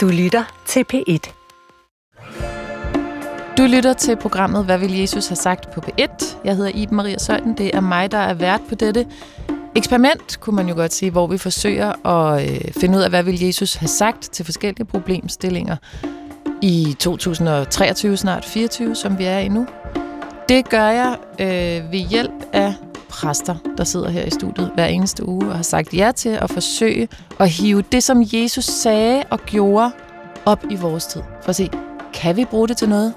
Du lytter til P1. Du lytter til programmet Hvad vil Jesus have sagt på P1? Jeg hedder Iben Maria Søjden. Det er mig, der er vært på dette eksperiment, kunne man jo godt sige, hvor vi forsøger at øh, finde ud af, hvad vil Jesus have sagt til forskellige problemstillinger i 2023, snart 24, som vi er i nu. Det gør jeg øh, ved hjælp af præster, der sidder her i studiet hver eneste uge og har sagt ja til at forsøge at hive det, som Jesus sagde og gjorde, op i vores tid. For at se, kan vi bruge det til noget?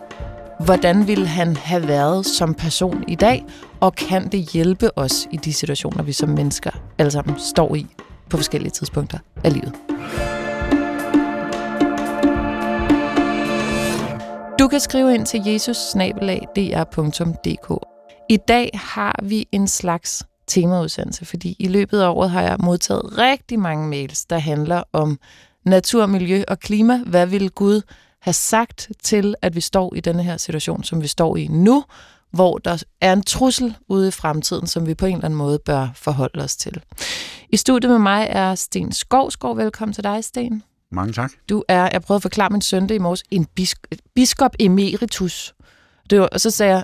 Hvordan ville han have været som person i dag? Og kan det hjælpe os i de situationer, vi som mennesker alle sammen står i på forskellige tidspunkter af livet? Du kan skrive ind til jesus i dag har vi en slags temaudsendelse, fordi i løbet af året har jeg modtaget rigtig mange mails, der handler om natur, miljø og klima. Hvad vil Gud have sagt til, at vi står i denne her situation, som vi står i nu, hvor der er en trussel ude i fremtiden, som vi på en eller anden måde bør forholde os til. I studiet med mig er Sten Skovskov. Velkommen til dig, Sten. Mange tak. Du er, jeg prøvede at forklare min søn det i morges, en bisk, biskop emeritus. Det var, og så sagde jeg,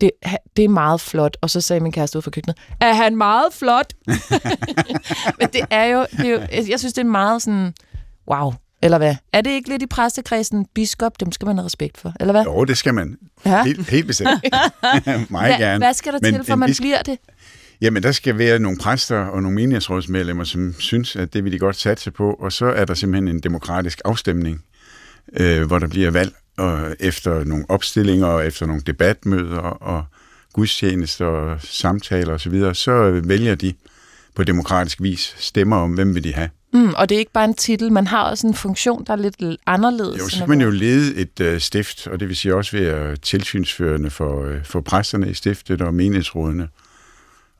det, det er meget flot. Og så sagde min kæreste ud fra køkkenet, er han meget flot? Men det er, jo, det er jo, jeg synes, det er meget sådan, wow, eller hvad? Er det ikke lidt i præstekredsen, biskop, dem skal man have respekt for, eller hvad? Jo, det skal man. Ja. Helt, helt bestemt. Meget hvad, gerne. Hvad skal der Men til, for man bisk- bliver det? Jamen, der skal være nogle præster og nogle menighedsrådsmedlemmer, som synes, at det vil de godt satse på, og så er der simpelthen en demokratisk afstemning, øh, hvor der bliver valg og efter nogle opstillinger og efter nogle debatmøder og gudstjenester og samtaler osv., så, videre, så vælger de på demokratisk vis stemmer om, hvem vil de have. Mm, og det er ikke bare en titel, man har også en funktion, der er lidt anderledes. Jo, så kan man jo lede et øh, stift, og det vil sige også være tilsynsførende for, øh, for præsterne i stiftet og menighedsrådene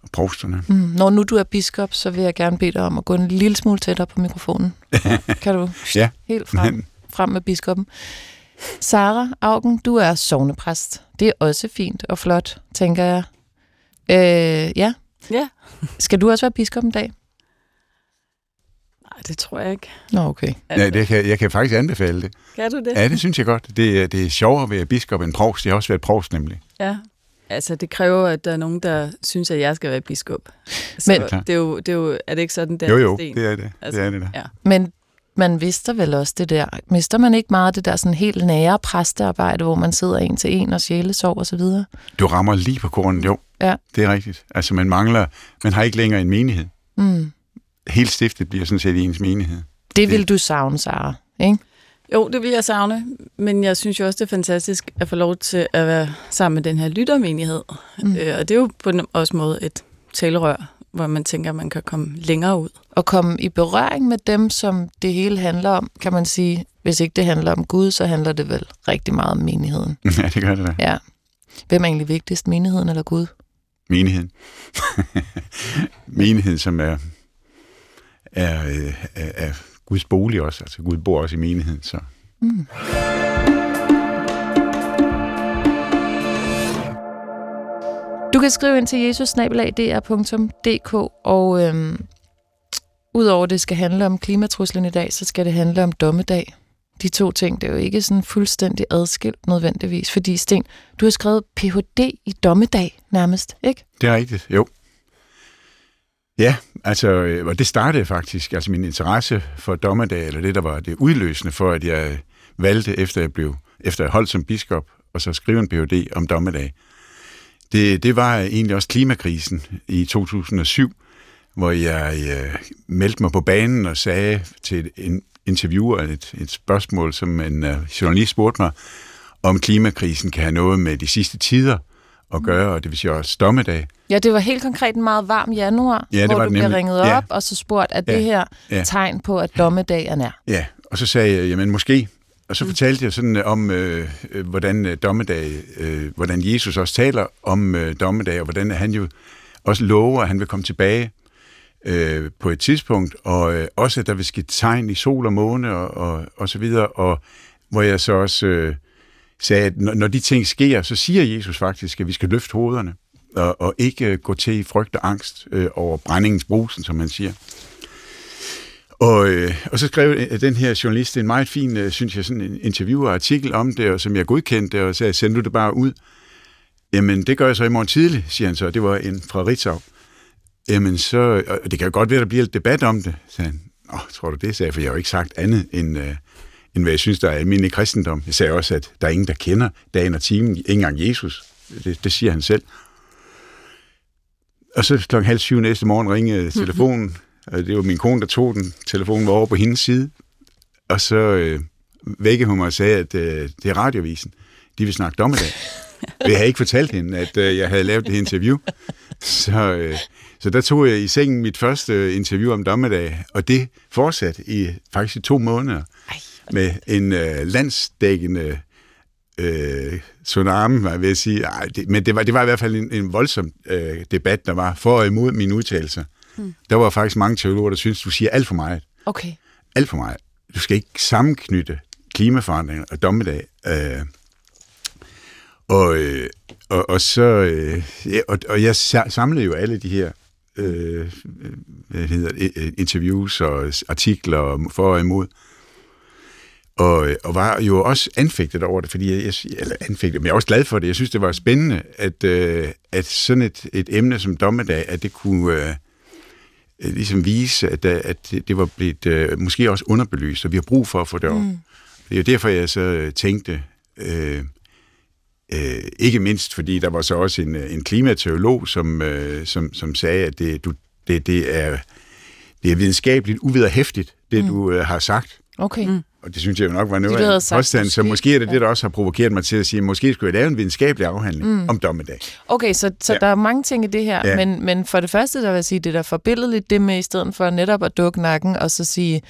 og provsterne. Mm, når nu du er biskop, så vil jeg gerne bede dig om at gå en lille smule tættere på mikrofonen. kan du? ja. Helt frem, frem med biskoppen. Sara Augen, du er sovnepræst. Det er også fint og flot, tænker jeg. Øh, ja. Ja. Skal du også være biskop en dag? Nej, det tror jeg ikke. Nå, okay. Altså, ja, det kan, jeg kan faktisk anbefale det. Kan du det? Ja, det synes jeg godt. Det, det er sjovere at være biskop end provst. Jeg har også været provst nemlig. Ja, altså det kræver, at der er nogen, der synes, at jeg skal være biskop. Så Men, det er, jo, det er jo, er det ikke sådan, der Jo, jo, sten? det er det. Altså, det er det der. Ja. Men man mister vel også det der. Mister man ikke meget det der sådan helt nære præstearbejde, hvor man sidder en til en og sjælesov og så videre? Du rammer lige på kornet, jo. Ja. Det er rigtigt. Altså man mangler, man har ikke længere en menighed. Mm helt stiftet bliver sådan set ens menighed. Det vil du savne, Sara, ikke? Jo, det vil jeg savne, men jeg synes jo også, det er fantastisk at få lov til at være sammen med den her lyttermenighed. Mm. Øh, og det er jo på en også måde et talerør, hvor man tænker, at man kan komme længere ud. Og komme i berøring med dem, som det hele handler om, kan man sige. Hvis ikke det handler om Gud, så handler det vel rigtig meget om menigheden. Ja, det gør det da. Ja. Hvem er egentlig vigtigst, menigheden eller Gud? Menigheden. menigheden, som er er, er, er Guds bolig også. Altså Gud bor også i menigheden. Så. Mm. Du kan skrive ind til jesus.dr.dk, og øhm, udover det skal handle om klimatruslen i dag, så skal det handle om dommedag. De to ting, det er jo ikke sådan fuldstændig adskilt nødvendigvis, fordi Sten, du har skrevet Ph.D. i dommedag nærmest, ikke? Det er rigtigt, jo. Ja, altså, øh, og det startede faktisk, altså min interesse for dommedag, eller det, der var det udløsende for, at jeg valgte, efter jeg blev, efter jeg holdt som biskop, og så skrive en Ph.D. om dommedag. Det, det var egentlig også klimakrisen i 2007, hvor jeg øh, meldte mig på banen og sagde til en interviewer et, et spørgsmål, som en øh, journalist spurgte mig, om klimakrisen kan have noget med de sidste tider at gøre, og det vil sige også dommedag. Ja, det var helt konkret en meget varm januar, ja, det hvor var du blev ringet op, ja. og så spurgt, at ja. det her ja. tegn på, at dommedag er nær? Ja, og så sagde jeg, jamen måske. Og så mm. fortalte jeg sådan øh, om, øh, øh, hvordan øh, dommedag, øh, hvordan Jesus også taler om øh, dommedag, og hvordan han jo også lover, at han vil komme tilbage øh, på et tidspunkt, og øh, også, at der vil ske tegn i sol og måne, og, og, og så videre, og hvor jeg så også... Øh, sagde, at når de ting sker, så siger Jesus faktisk, at vi skal løfte hovederne, og, og ikke øh, gå til i frygt og angst øh, over brændingens brusen, som man siger. Og, øh, og så skrev øh, den her journalist en meget fin, øh, synes jeg, sådan en interview og artikel om det, og som jeg godkendte, og sagde, send du det bare ud. Jamen, det gør jeg så i morgen tidlig, siger han så. Det var en fra Ritzau. Jamen, så, og det kan godt være, der bliver lidt debat om det, sagde han. Åh, tror du det, sagde jeg, for jeg har jo ikke sagt andet, end, øh, end hvad jeg synes, der er almindelig kristendom. Jeg sagde også, at der er ingen, der kender dagen og timen, ikke engang Jesus. Det, det siger han selv. Og så klokken halv syv næste morgen ringede telefonen, mm-hmm. og det var min kone, der tog den. Telefonen var over på hendes side. Og så øh, vækkede hun mig og sagde, at øh, det er radiovisen. De vil snakke dommedag. jeg havde ikke fortalt hende, at øh, jeg havde lavet det interview. Så, øh, så der tog jeg i sengen mit første interview om dommedag, og det fortsatte i faktisk i to måneder Ej. med en øh, landsdækkende øh, tsunami, var jeg ved at sige. Ej, det, men det var, det var i hvert fald en, en voldsom øh, debat, der var for og imod mine udtalelser. Hmm. Der var faktisk mange teologer, der synes du siger alt for meget. Okay. Alt for meget. Du skal ikke sammenknytte klimaforandringer og dommedag. Øh, og, øh, og, og så øh, ja, og, og jeg samlede jo alle de her øh, hvad hedder det, interviews og artikler for og imod. Og, og var jo også anfægtet over det, fordi jeg, eller anfægtet, men jeg er også glad for det. Jeg synes, det var spændende, at, øh, at sådan et, et emne som dommedag, at det kunne øh, ligesom vise, at, at det var blevet øh, måske også underbelyst, og vi har brug for at få det op. Mm. Det er jo derfor, jeg så tænkte, øh, Øh, ikke mindst, fordi der var så også en, en klimateolog, som, øh, som, som sagde, at det, du, det, det, er, det er videnskabeligt uvederhæftigt, det mm. du øh, har sagt. Okay. Mm. Og det synes jeg jo nok var noget af en påstand, så måske er det ja. det, der også har provokeret mig til at sige, at måske skulle jeg lave en videnskabelig afhandling mm. om dommedag. Okay, så, så ja. der er mange ting i det her, ja. men, men for det første, der vil jeg sige, det der forbilledeligt, det med i stedet for netop at dukke nakken og så sige,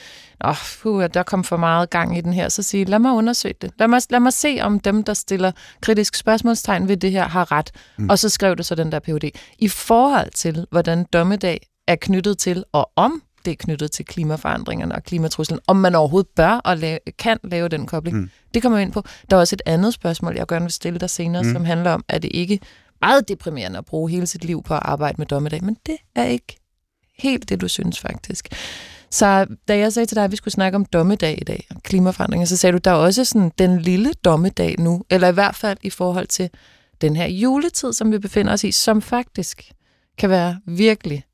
åh, oh, puh, der kom for meget gang i den her, så sige, lad mig undersøge det. Lad mig, lad mig se, om dem, der stiller kritisk spørgsmålstegn ved det her, har ret. Mm. Og så skrev det så den der PhD. I forhold til, hvordan dommedag er knyttet til, og om det er knyttet til klimaforandringerne og klimatruslen, om man overhovedet bør og lave, kan lave den kobling. Mm. Det kommer ind på. Der er også et andet spørgsmål, jeg gerne vil stille dig senere, mm. som handler om, at det ikke meget deprimerende at bruge hele sit liv på at arbejde med dommedag, men det er ikke helt det, du synes faktisk. Så da jeg sagde til dig, at vi skulle snakke om dommedag i dag, og klimaforandringer, så sagde du, der er også sådan den lille dommedag nu, eller i hvert fald i forhold til den her juletid, som vi befinder os i, som faktisk kan være virkelig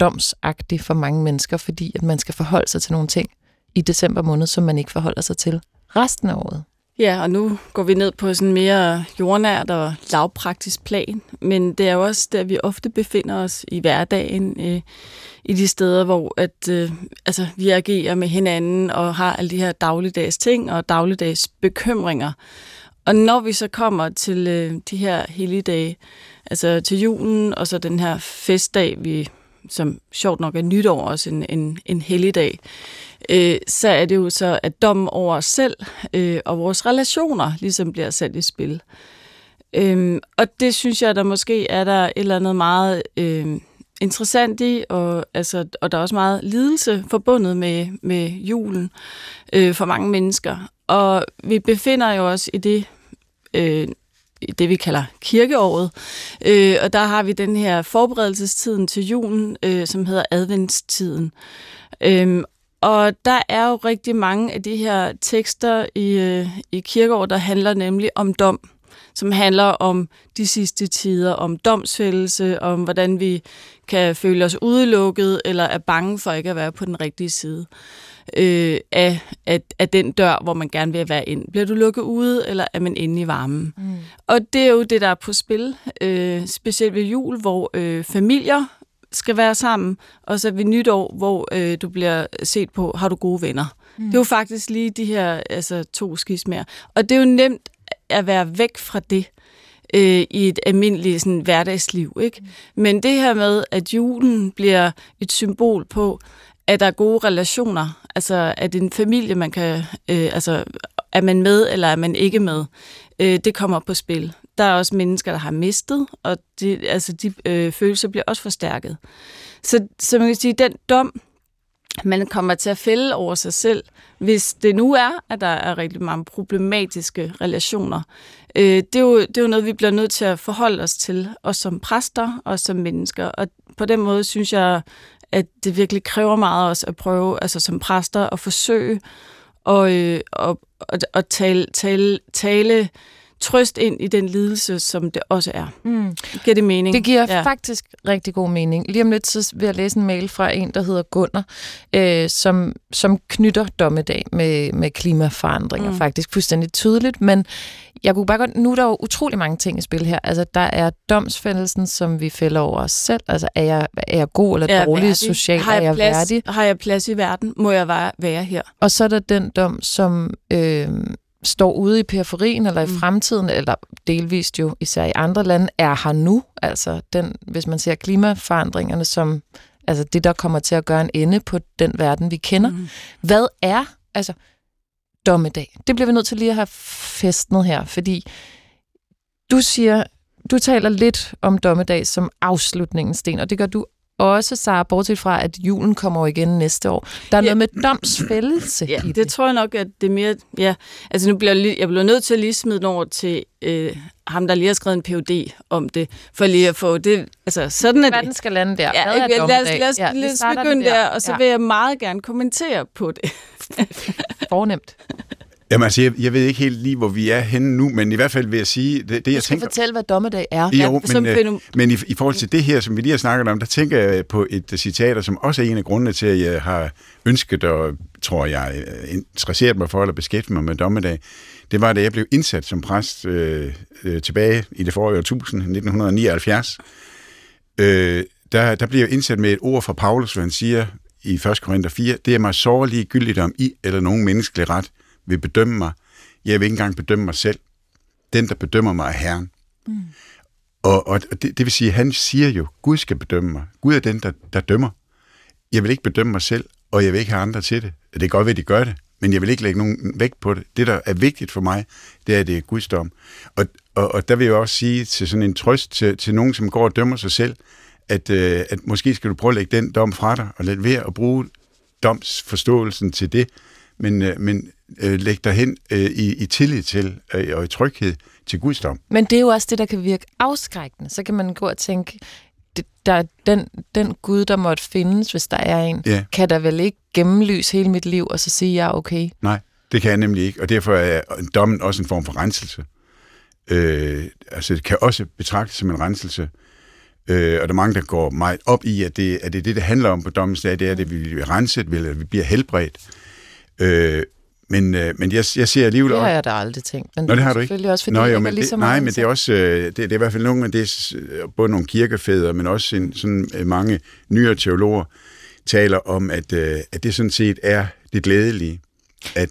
domsagtig for mange mennesker, fordi at man skal forholde sig til nogle ting i december måned, som man ikke forholder sig til resten af året. Ja, og nu går vi ned på sådan mere jordnært og lavpraktisk plan, men det er jo også der, vi ofte befinder os i hverdagen, øh, i de steder, hvor at, øh, altså, vi agerer med hinanden og har alle de her dagligdags ting og dagligdags bekymringer. Og når vi så kommer til øh, de her helligdage, altså til julen og så den her festdag, vi som sjovt nok er nytår også en, en, en helligdag, øh, så er det jo så, at dommen over os selv øh, og vores relationer ligesom bliver sat i spil. Øh, og det synes jeg, der måske er der et eller andet meget øh, interessant i, og, altså, og der er også meget lidelse forbundet med, med julen øh, for mange mennesker. Og vi befinder jo os i det øh, det, vi kalder kirkeåret. Øh, og der har vi den her forberedelsestiden til julen, øh, som hedder adventstiden. Øh, og der er jo rigtig mange af de her tekster i, øh, i kirkeåret, der handler nemlig om dom som handler om de sidste tider, om domsfældelse, om hvordan vi kan føle os udelukket, eller er bange for ikke at være på den rigtige side øh, af, af, af den dør, hvor man gerne vil være ind. Bliver du lukket ude, eller er man inde i varmen? Mm. Og det er jo det, der er på spil, øh, specielt ved jul, hvor øh, familier skal være sammen, og så ved nytår, hvor øh, du bliver set på, har du gode venner? Mm. Det er jo faktisk lige de her altså, to skismer. Og det er jo nemt at være væk fra det øh, i et almindeligt sådan, hverdagsliv. Ikke? Mm. Men det her med, at julen bliver et symbol på, at der er gode relationer, altså at en familie, man kan, øh, altså er man med, eller er man ikke med, øh, det kommer på spil. Der er også mennesker, der har mistet, og de, altså, de øh, følelser bliver også forstærket. Så, så man kan sige, den dom, man kommer til at fælde over sig selv, hvis det nu er, at der er rigtig mange problematiske relationer. Øh, det, er jo, det er jo noget, vi bliver nødt til at forholde os til, os som præster og som mennesker. Og på den måde synes jeg, at det virkelig kræver meget os at prøve, altså som præster, at forsøge og, øh, og, og, og tale, tale, tale trøst ind i den lidelse, som det også er. Mm. Giver det mening? Det giver ja. faktisk rigtig god mening. Lige om lidt så vil jeg læse en mail fra en, der hedder Gunnar, øh, som, som knytter dommedag med, med klimaforandringer mm. faktisk fuldstændig tydeligt, men jeg kunne bare godt, nu er der jo utrolig mange ting i spil her. Altså, der er domsfældelsen, som vi fælder over os selv. Altså, er jeg, er jeg god eller er dårlig socialt? Har jeg, er jeg plads, værdig? Har jeg plads i verden? Må jeg være, være her? Og så er der den dom, som øh, står ude i periferien eller i mm. fremtiden, eller delvist jo især i andre lande, er her nu. Altså, den, hvis man ser klimaforandringerne som altså det, der kommer til at gøre en ende på den verden, vi kender. Mm. Hvad er, altså, dommedag? Det bliver vi nødt til lige at have festnet her, fordi du siger, du taler lidt om dommedag som afslutningens sten, og det gør du også, Sara, bortset fra, at julen kommer igen næste år. Der er ja. noget med domsfældelse ja, i det. det tror jeg nok, at det er mere... Ja, altså nu bliver jeg, jeg bliver nødt til at lige smide den over til øh, ham, der lige har skrevet en PhD om det, for lige at få det... Altså, sådan er Hvad den skal lande der? Ja, er lad os, lad os, ja, lad os begynde der, der, og så ja. vil jeg meget gerne kommentere på det. Fornemt. Jamen altså, jeg, jeg ved ikke helt lige, hvor vi er henne nu, men i hvert fald vil jeg sige... Det, det du jeg skal tænker, fortælle, hvad dommedag er. Jo, ja, men, øh, men i, i forhold til det her, som vi lige har snakket om, der tænker jeg på et citat, som også er en af grundene til, at jeg har ønsket og, tror jeg, interesseret mig for, eller beskæftiget mig med dommedag. Det var, da jeg blev indsat som præst øh, øh, tilbage i det forrige årtusind, 1979. Øh, der, der bliver jeg indsat med et ord fra Paulus, hvor han siger i 1. Korinther 4, det er mig sårlig gyldigt om I eller nogen menneskelig ret vil bedømme mig. Jeg vil ikke engang bedømme mig selv. Den, der bedømmer mig, er Herren. Mm. Og, og det, det vil sige, at han siger jo, Gud skal bedømme mig. Gud er den, der, der dømmer. Jeg vil ikke bedømme mig selv, og jeg vil ikke have andre til det. Det er godt ved, at de gør det, men jeg vil ikke lægge nogen vægt på det. Det, der er vigtigt for mig, det er, at det er Guds dom. Og, og, og der vil jeg også sige til sådan en trøst til, til nogen, som går og dømmer sig selv, at, øh, at måske skal du prøve at lægge den dom fra dig, og lade være at bruge domsforståelsen til det, men, øh, men øh, læg dig hen øh, i, i tillid til øh, og i tryghed til Guds dom. Men det er jo også det, der kan virke afskrækkende. Så kan man gå og tænke, det, der, den, den Gud, der måtte findes, hvis der er en, ja. kan der vel ikke gennemlyse hele mit liv, og så sige, ja, okay? Nej, det kan jeg nemlig ikke, og derfor er dommen også en form for renselse. Øh, altså, det kan også betragtes som en renselse. Øh, og der er mange, der går meget op i, at det, at det, det, det handler om på dommens dag, det er, at vi bliver renset, eller vi bliver helbredt. Øh, men, øh, men jeg, jeg ser alligevel... Det har jeg da aldrig tænkt. Men Nå, det har du ikke? også, fordi Nå, jo, men det, nej, men det er også... Øh, det, det er i hvert fald nogle af det, både nogle kirkefædre, men også en, sådan øh, mange nyere teologer taler om, at, øh, at det sådan set er det glædelige, at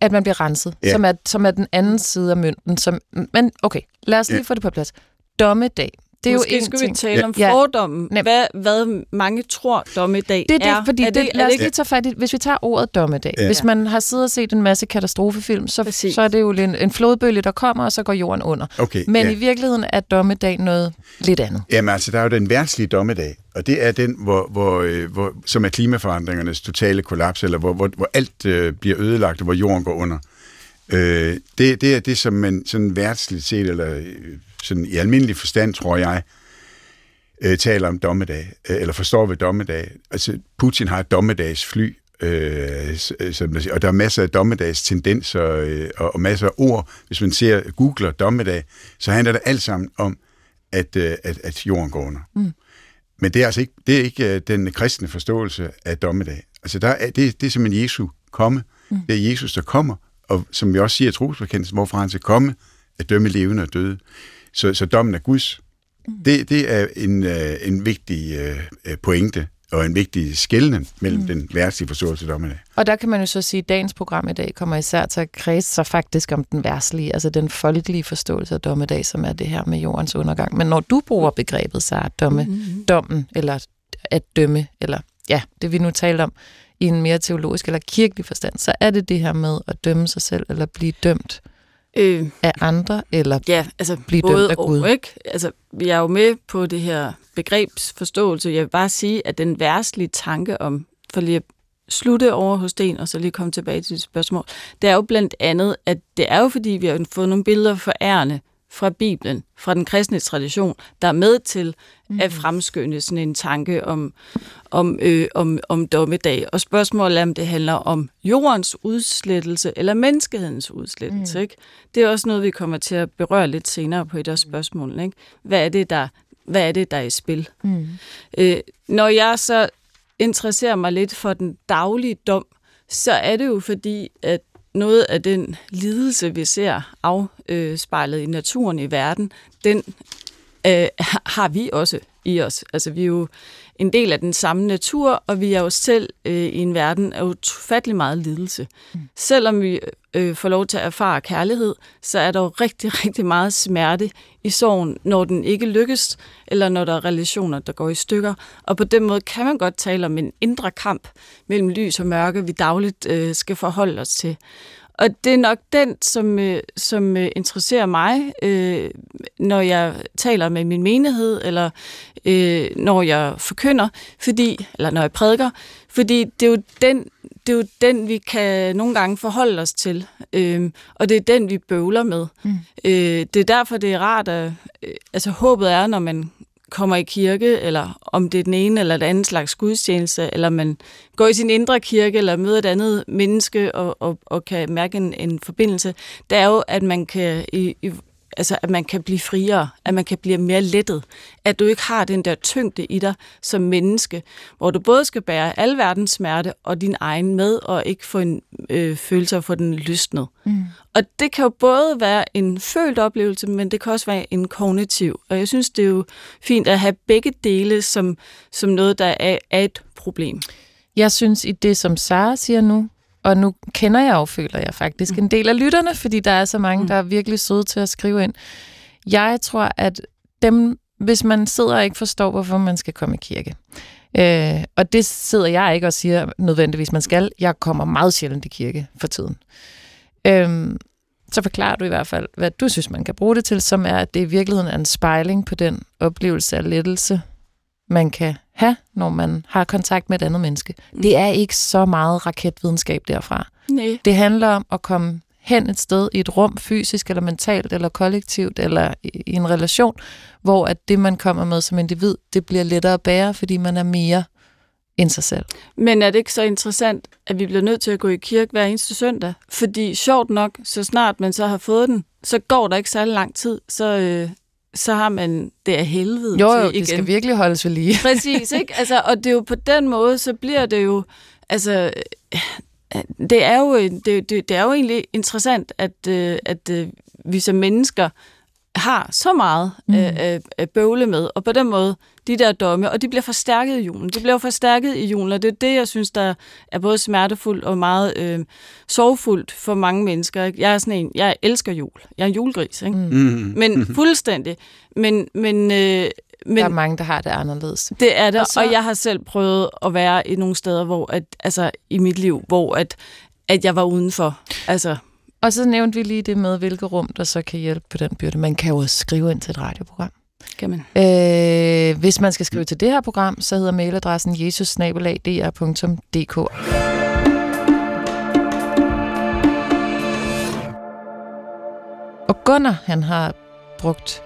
at man bliver renset, ja. som, er, som er den anden side af mønten. Som, men okay, lad os lige ja. få det på plads. Dommedag, det er Måske jo en skulle ting. vi tale om ja. fordommen. Ja. Hvad, hvad mange tror dommedag det er. Det, fordi er det, det, lad os lige tage fat i, hvis vi tager ordet dommedag. Ja. Hvis man har siddet og set en masse katastrofefilm, så, så er det jo en, en flodbølge, der kommer, og så går jorden under. Okay, Men ja. i virkeligheden er dommedag noget lidt andet. Jamen altså, der er jo den værtslige dommedag, og det er den, hvor, hvor, øh, hvor, som er klimaforandringernes totale kollaps, eller hvor, hvor, hvor alt øh, bliver ødelagt, og hvor jorden går under. Øh, det, det er det, som man sådan værtsligt set, eller øh, sådan i almindelig forstand, tror jeg, øh, taler om dommedag, øh, eller forstår ved dommedag. Altså, Putin har et dommedagsfly, øh, som siger, og der er masser af dommedags tendenser øh, og, og masser af ord. Hvis man ser googler dommedag, så handler det alt sammen om, at, øh, at, at jorden går under. Mm. Men det er altså ikke, det er ikke øh, den kristne forståelse af dommedag. Altså, der er, det, det er simpelthen Jesu komme. Mm. Det er Jesus, der kommer, og som vi også siger i trosbekendelsen, hvorfra han skal komme, at dømme levende og døde. Så, så dommen er Guds. Mm. Det, det er en, øh, en vigtig øh, pointe og en vigtig skældning mellem mm. den værtslige forståelse af dommen. Og der kan man jo så sige, at dagens program i dag kommer især til at kredse sig faktisk om den værtslige, altså den folkelige forståelse af dommedag, som er det her med jordens undergang. Men når du bruger begrebet, så er domme, mm-hmm. dommen, eller at dømme, eller ja, det vi nu taler om, i en mere teologisk eller kirkelig forstand, så er det det her med at dømme sig selv, eller blive dømt øh, af andre, eller ja, altså blive dømt af Gud? Og, ikke? Altså, jeg er jo med på det her begrebsforståelse. Jeg vil bare sige, at den værstlige tanke om, for lige at slutte over hos Sten, og så lige komme tilbage til dit spørgsmål, det er jo blandt andet, at det er jo fordi, vi har fået nogle billeder for ærende fra Bibelen, fra den kristne tradition, der er med til mm. at fremskynde sådan en tanke om, om, øh, om, om dommedag. Og spørgsmålet er, om det handler om jordens udslettelse eller menneskehedens udslettelse. Mm. Ikke? Det er også noget, vi kommer til at berøre lidt senere på et af spørgsmålene. Ikke? Hvad, er det, der, hvad er det, der er i spil? Mm. Øh, når jeg så interesserer mig lidt for den daglige dom, så er det jo fordi, at noget af den lidelse, vi ser afspejlet i naturen i verden, den øh, har vi også i os. Altså vi er jo en del af den samme natur, og vi er jo selv øh, i en verden af ufattelig meget lidelse. Mm. Selvom vi øh, får lov til at erfare kærlighed, så er der jo rigtig, rigtig meget smerte i sorgen, når den ikke lykkes, eller når der er relationer, der går i stykker. Og på den måde kan man godt tale om en indre kamp mellem lys og mørke, vi dagligt øh, skal forholde os til. Og det er nok den, som, øh, som øh, interesserer mig, øh, når jeg taler med min menighed, eller øh, når jeg forkynder, fordi, eller når jeg prædiker, fordi det er jo den, det er jo den vi kan nogle gange forholde os til, øh, og det er den, vi bøvler med. Mm. Øh, det er derfor, det er rart, at øh, altså, håbet er, når man kommer i kirke, eller om det er den ene eller den anden slags gudstjeneste, eller man går i sin indre kirke, eller møder et andet menneske, og, og, og kan mærke en, en forbindelse, det er jo, at man kan i, i altså at man kan blive friere, at man kan blive mere lettet, at du ikke har den der tyngde i dig som menneske, hvor du både skal bære al verdens smerte og din egen med, og ikke få en øh, følelse af at få den lystnet. Mm. Og det kan jo både være en følt oplevelse, men det kan også være en kognitiv. Og jeg synes, det er jo fint at have begge dele som, som noget, der er, er et problem. Jeg synes, i det, som Sara siger nu, og nu kender jeg jo, føler jeg faktisk, en del af lytterne, fordi der er så mange, mm. der er virkelig søde til at skrive ind. Jeg tror, at dem, hvis man sidder og ikke forstår, hvorfor man skal komme i kirke, øh, og det sidder jeg ikke og siger nødvendigvis, man skal. Jeg kommer meget sjældent i kirke for tiden. Øh, så forklarer du i hvert fald, hvad du synes, man kan bruge det til, som er, at det i virkeligheden er en spejling på den oplevelse af lettelse, man kan have, når man har kontakt med et andet menneske. Mm. Det er ikke så meget raketvidenskab derfra. Nej. Det handler om at komme hen et sted i et rum, fysisk eller mentalt eller kollektivt eller i en relation, hvor at det, man kommer med som individ, det bliver lettere at bære, fordi man er mere end sig selv. Men er det ikke så interessant, at vi bliver nødt til at gå i kirke hver eneste søndag? Fordi sjovt nok, så snart man så har fået den, så går der ikke særlig lang tid, så, øh, så har man det af helvede jo, jo, til igen. det skal virkelig holdes ved lige. Præcis, ikke? Altså, og det er jo på den måde, så bliver det jo, altså, det er jo, det, det, det er jo egentlig interessant, at, øh, at øh, vi som mennesker har så meget mm. øh, øh, bøvle med, og på den måde, de der domme, og de bliver forstærket i julen. De bliver forstærket i julen, og det er det, jeg synes, der er både smertefuldt og meget øh, sorgfuldt for mange mennesker. Ikke? Jeg er sådan en, jeg elsker jul. Jeg er en julegris, ikke? Mm. Men fuldstændig. Men, men, øh, men, der er mange, der har det anderledes. Det er det, og, så... og jeg har selv prøvet at være i nogle steder, hvor at, altså i mit liv, hvor at, at jeg var udenfor. Altså, og så nævnte vi lige det med, hvilke rum, der så kan hjælpe på den byrde. Man kan jo også skrive ind til et radioprogram. Kan man. Øh, hvis man skal skrive til det her program, så hedder mailadressen jesusnabelag.dr.dk. Og Gunnar, han har brugt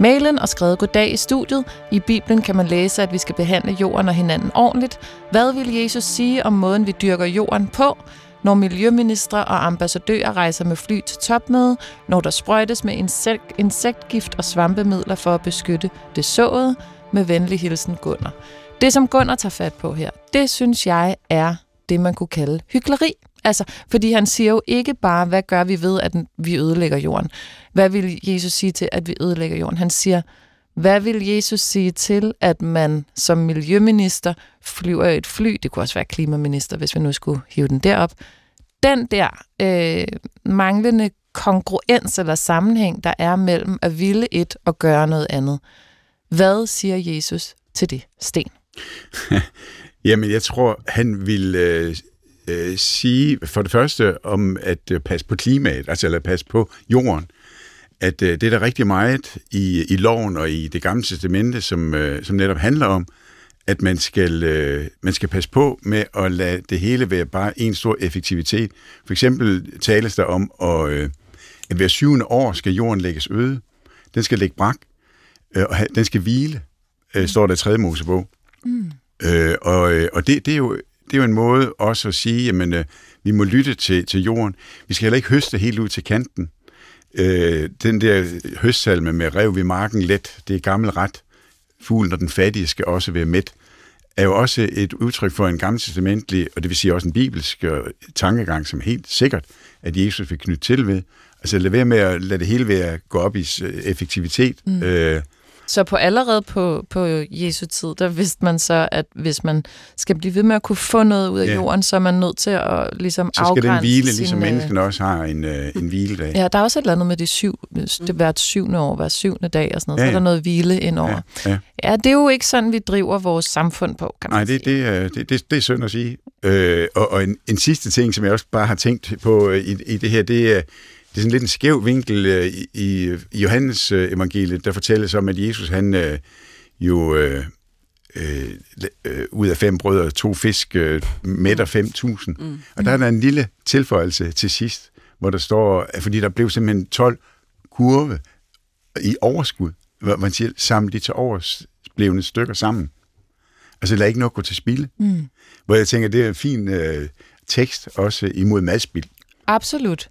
mailen og skrevet goddag i studiet. I Bibelen kan man læse, at vi skal behandle jorden og hinanden ordentligt. Hvad vil Jesus sige om måden, vi dyrker jorden på? Når miljøministre og ambassadører rejser med fly til topmøde, når der sprøjtes med insekt, insektgift og svampemidler for at beskytte det såede, med venlig hilsen Gunnar. Det, som Gunnar tager fat på her, det synes jeg er det, man kunne kalde hykleri. Altså, fordi han siger jo ikke bare, hvad gør vi ved, at vi ødelægger jorden? Hvad vil Jesus sige til, at vi ødelægger jorden? Han siger, hvad vil Jesus sige til, at man som miljøminister flyver et fly, det kunne også være klimaminister, hvis vi nu skulle hive den derop, den der øh, manglende kongruens eller sammenhæng, der er mellem at ville et og gøre noget andet. Hvad siger Jesus til det, Sten? Jamen, jeg tror, han vil øh, øh, sige for det første om at øh, passe på klimaet, altså eller passe på jorden at øh, det er der rigtig meget i, i loven og i det gamle testamente, som, øh, som netop handler om, at man skal, øh, man skal passe på med at lade det hele være bare en stor effektivitet. For eksempel tales der om, at, øh, at hver syvende år skal jorden lægges øde, den skal ligge brak, øh, og den skal hvile, øh, står der i 3. Mosebog. Mm. Øh, og øh, og det, det, er jo, det er jo en måde også at sige, jamen, øh, vi må lytte til, til jorden. Vi skal heller ikke høste helt ud til kanten. Øh, den der høstsalme med rev ved marken let, det er gammel ret. Fuglen og den fattige skal også være mæt er jo også et udtryk for en gammeltestamentlig, og det vil sige også en bibelsk øh, tankegang, som helt sikkert, at Jesus vil knytte til ved. Altså lad være med at lade det hele være gå op i effektivitet. Mm. Øh, Så på allerede på, på Jesu tid, der vidste man så, at hvis man skal blive ved med at kunne få noget ud af Ja. jorden, så er man nødt til at ligesom så skal den hvile, sin, ligesom øh, menneskene også har en, øh, en hviledag. Ja, der er også et eller andet med de syv, det hvert syvende år, hver syvende dag og sådan noget, Ja, så er der ja. noget hvile indover. Ja, Ja, ja. ja, det er jo ikke sådan, vi driver vores samfund på, kan man Nej, det, sige. det, er- det, det, det er synd at sige. Øh, og og en, en sidste ting, som jeg også bare har tænkt på øh, i, i det her, det er, det er sådan lidt en skæv vinkel øh, i, i Johannes øh, evangeliet, der fortælles om, at Jesus han øh, jo øh, øh, øh, ud af fem brød og to fisk øh, mætter 5.000. Mm. Og der er der en lille tilføjelse til sidst, hvor der står, at fordi der blev simpelthen 12 kurve i overskud, hvor man siger, samle de til oversblevende stykker sammen. Altså lad ikke noget gå til spilde. Mm. Hvor jeg tænker, det er en fin øh, tekst også imod madspil. Absolut.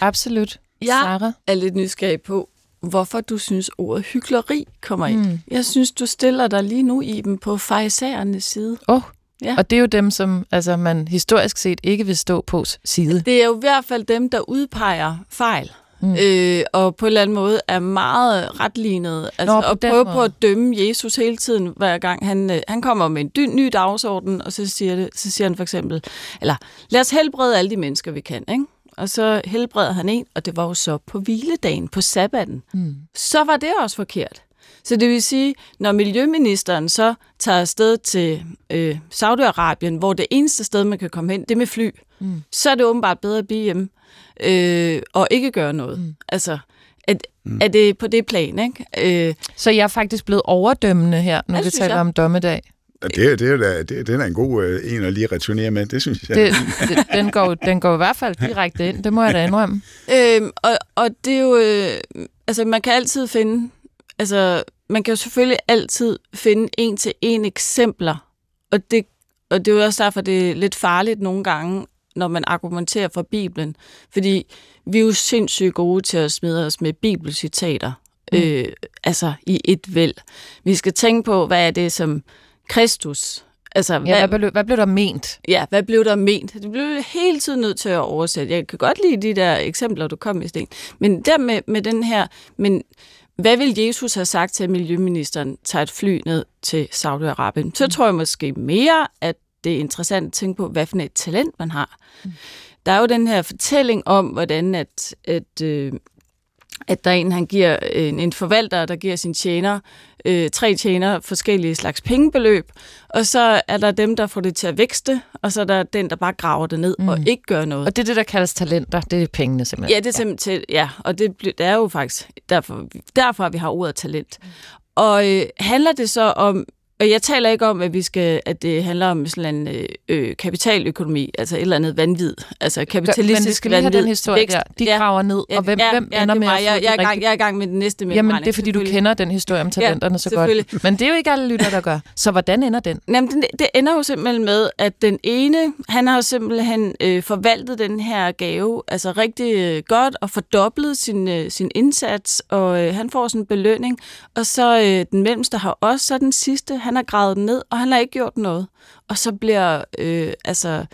Absolut. Ja. Sarah? er lidt nysgerrig på, hvorfor du synes, ordet hykleri kommer ind. Mm. Jeg synes, du stiller dig lige nu i dem på fejsærernes side. Oh. Ja. Og det er jo dem, som altså, man historisk set ikke vil stå på side. Det er jo i hvert fald dem, der udpeger fejl. Mm. Øh, og på en eller anden måde er meget retlignet. Altså, Nå, på og prøve på at dømme Jesus hele tiden, hver gang han, øh, han kommer med en dy, ny dagsorden, og så siger, det, så siger han for eksempel, eller lad os helbrede alle de mennesker, vi kan. Ikke? Og så helbreder han en, og det var jo så på hviledagen, på sabbaten. Mm. Så var det også forkert. Så det vil sige, når miljøministeren så tager afsted til øh, Saudi-Arabien, hvor det eneste sted, man kan komme hen, det er med fly, mm. så er det åbenbart bedre at blive hjemme øh, og ikke gøre noget. Mm. Altså, at, mm. er det på det plan, ikke? Øh, Så jeg er faktisk blevet overdømmende her, når vi taler jeg. om dommedag. Det, er- det, er da, det, det er en god øh, en at lige returnere med, det synes jeg. Det, det, den, går, den går i hvert fald direkte ind, det må jeg da indrømme. Øhm, og, og det er jo, øh, altså man kan altid finde, altså man kan jo selvfølgelig altid finde en til en eksempler, og det, og det er jo også derfor, det er lidt farligt nogle gange, når man argumenterer for Bibelen, fordi vi er jo sindssygt gode til at smide os med bibelcitater, mm. øh, altså i et væld. Vi skal tænke på, hvad er det som Kristus, altså Ja, hvad, blev, hvad blev der ment? Ja, hvad blev der ment? Det blev hele tiden nødt til at oversætte. Jeg kan godt lide de der eksempler, du kom med, Sten. Men der med, med den her, men hvad vil Jesus have sagt til, at miljøministeren tager et fly ned til Saudi-Arabien? Så tror jeg måske mere, at det er interessant at tænke på, hvad for et talent man har. Der er jo den her fortælling om, hvordan at, at, øh, at der er en, han giver en, en forvalter, der giver sin tjener, øh, tre tjener forskellige slags pengebeløb, og så er der dem, der får det til at vækste, og så er der den, der bare graver det ned mm. og ikke gør noget. Og det er det, der kaldes talenter. Det er pengene simpelthen. Ja, det er simpelthen, ja, og det, det er jo faktisk derfor, derfor at vi har ordet talent. Og øh, handler det så om, og jeg taler ikke om, at vi skal, at det handler om sådan en øh, øh, kapitaløkonomi, altså et eller andet vanvid, altså Men vi kapitalistisk skal lige have vanvid. den historie der. De graver ned, og hvem, ja, hvem ja, ender er med at jeg, jeg, er i gang, jeg er i gang med den næste Jamen, mellemregning, det er, fordi du kender den historie om talenterne så selvfølgelig. godt. Men det er jo ikke alle lytter, der gør. Så hvordan ender den? Jamen, det, det ender jo simpelthen med, at den ene, han har jo simpelthen øh, forvaltet den her gave, altså rigtig øh, godt, og fordoblet sin, øh, sin indsats, og øh, han får sådan en belønning. Og så øh, den mellemste har også, så den sidste, han har gravet den ned, og han har ikke gjort noget. Og så bliver, øh, altså,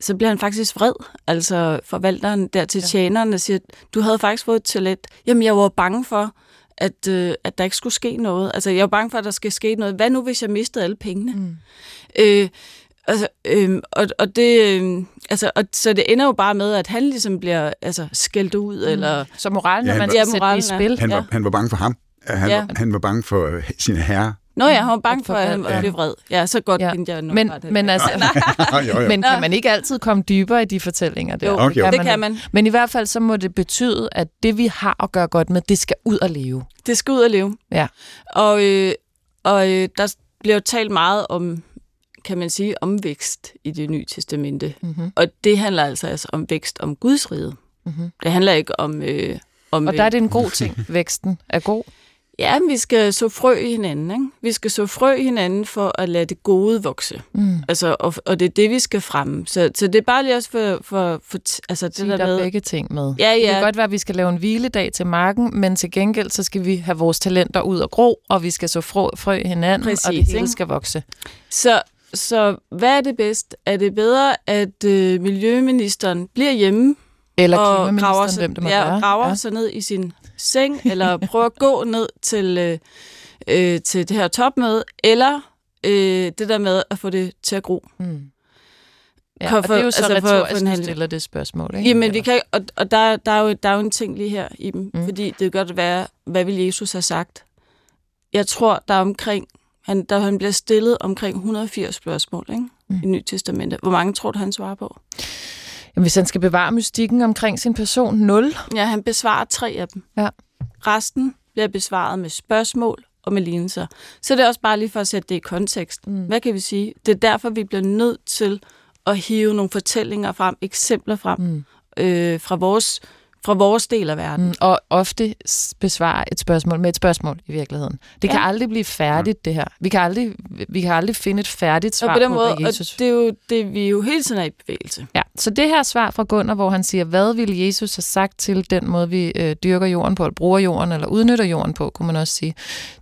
så bliver han faktisk vred, altså forvalteren der til tjeneren, og siger, du havde faktisk fået et talent. Jamen, jeg var bange for, at, øh, at der ikke skulle ske noget. Altså, jeg var bange for, at der skal ske noget. Hvad nu, hvis jeg mistede alle pengene? Mm. Øh, altså, øh, og, og det, øh, altså, og, så det ender jo bare med, at han ligesom bliver altså, skældt ud, mm. eller... Så moralen, Ja, når han man Ja, sætte det i moralen spil. Han, Ja. var, han var bange for ham. Han, Ja. ja. han var bange for øh, sin herre. Nå ja, han var bange for, at han forvalteren. blev vred. Ja, så godt Ja. ja. kendte jeg nok Men, men, altså, jo, jo. men kan man ikke altid komme dybere i de fortællinger der? Jo, Okay, jo. det kan man. Men i hvert fald så må det betyde, at det vi har at gøre godt med, det skal ud og leve. Det skal ud og leve. Ja. Og, øh, og øh, der bliver jo talt meget om, kan man sige, om vækst i det nye testamente. Mm-hmm. Og det handler altså, altså om vækst om Guds rige. Mm-hmm. Det handler ikke om... Øh, om Og der er det en god ting. Væksten er god. Ja, vi skal så frø i hinanden. Ikke? Vi skal så frø i hinanden for at lade det gode vokse. Mm. Altså, og, og det er det, vi skal fremme. Så, så det er bare lige også for... for, for altså, det Det der der er med, begge ting med. Ja, Det ja. kan godt være, at vi skal lave en hviledag til marken, men til gengæld så skal vi have vores talenter ud og gro, og vi skal så frø, frø i hinanden, Præcis, og det hele ikke? skal vokse. Så, så hvad er det bedst? Er det bedre, at øh, miljøministeren bliver hjemme Eller og graver, klimaministeren, sig, hvem det må ja, være. graver ja. sig ned i sin seng, eller prøver at gå ned til, øh, øh, til det her topmøde, eller øh, det der med at få det til at gro. Mm. Ja, For- og det er jo for- så altså for- for retorisk, en du stiller det spørgsmål. Ikke? Jamen, vi kan, og, og der, der, er jo, der er jo en ting lige her i dem, Mm. fordi det kan godt være, hvad vil Jesus have sagt? Jeg tror, der er omkring, han, der han bliver stillet omkring 180 spørgsmål ikke? Mm. i Nyt Testamente. Hvor mange tror du, han svarer på? Jamen, hvis han skal bevare mystikken omkring sin person, 0. Ja, han besvarer tre af dem. Ja. Resten bliver besvaret med spørgsmål og med lignelser. Så det er også bare lige for at sætte det i kontekst. Mm. Hvad kan vi sige? Det er derfor, vi bliver nødt til at hive nogle fortællinger frem, eksempler frem Mm. øh, fra, vores, fra vores del af verden. Mm. Og ofte besvare et spørgsmål med et spørgsmål i virkeligheden. Det kan Ja. aldrig blive færdigt, det her. Vi kan aldrig, vi kan aldrig finde et færdigt svar Og på den på, måde, hvad og Jesus... det er jo det, vi jo hele tiden er i bevægelse. Ja, så det her svar fra Gunnar, hvor han siger, hvad ville Jesus have sagt til den måde, vi øh, dyrker jorden på, eller bruger jorden, eller udnytter jorden på, kunne man også sige.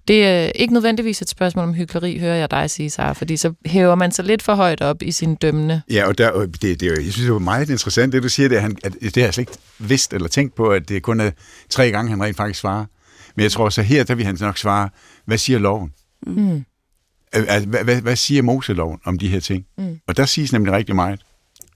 Det er øh, ikke nødvendigvis et spørgsmål om hykleri, hører jeg dig sige, Sara, fordi så hæver man sig lidt for højt op i sin dømmende. Ja, og der, det, det, er jo, jeg synes, det er meget interessant, det du siger, det, er, han, at det har jeg slet ikke vidst eller tænkt på, at det kun er tre gange, han rent faktisk svarer. Men jeg tror så her, der vil han nok svare, hvad siger loven? Mm. Altså, hvad, hvad, hvad siger Moseloven om de her ting? Mm. Og der siges nemlig rigtig meget.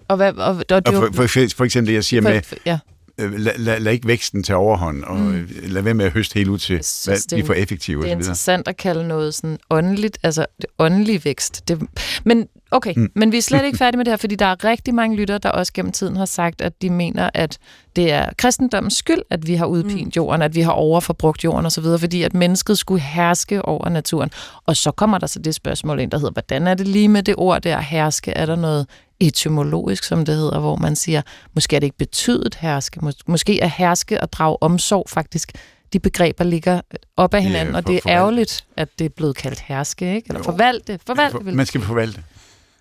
Og, hvad, og, og, Og for, for, for eksempel det, jeg siger med, for, ja, øh, lad, lad, lad ikke væksten tage overhånd, og Mm. lad være med at høste helt ud til, Jeg synes, hvad, det blive for effektive det er interessant at kalde noget sådan åndeligt, altså det åndelige vækst. Det, men okay, mm. Men vi er slet ikke færdige med det her, fordi der er rigtig mange lyttere, der også gennem tiden har sagt, at de mener, at det er kristendommens skyld, at vi har udpint mm. jorden, at vi har overforbrugt jorden osv., fordi at mennesket skulle herske over naturen. Og så kommer der så det spørgsmål ind, der hedder, hvordan er det lige med det ord der, herske? Er der noget etymologisk, som det hedder, hvor man siger, måske er det ikke betydet herske, Mås- måske er herske og drage omsorg faktisk de begreber ligger op ad Ja, hinanden, og for- det er ærgerligt, at det er blevet kaldt herske, ikke? Eller Jo. forvalte. Forvalte, vel? Man skal forvalte.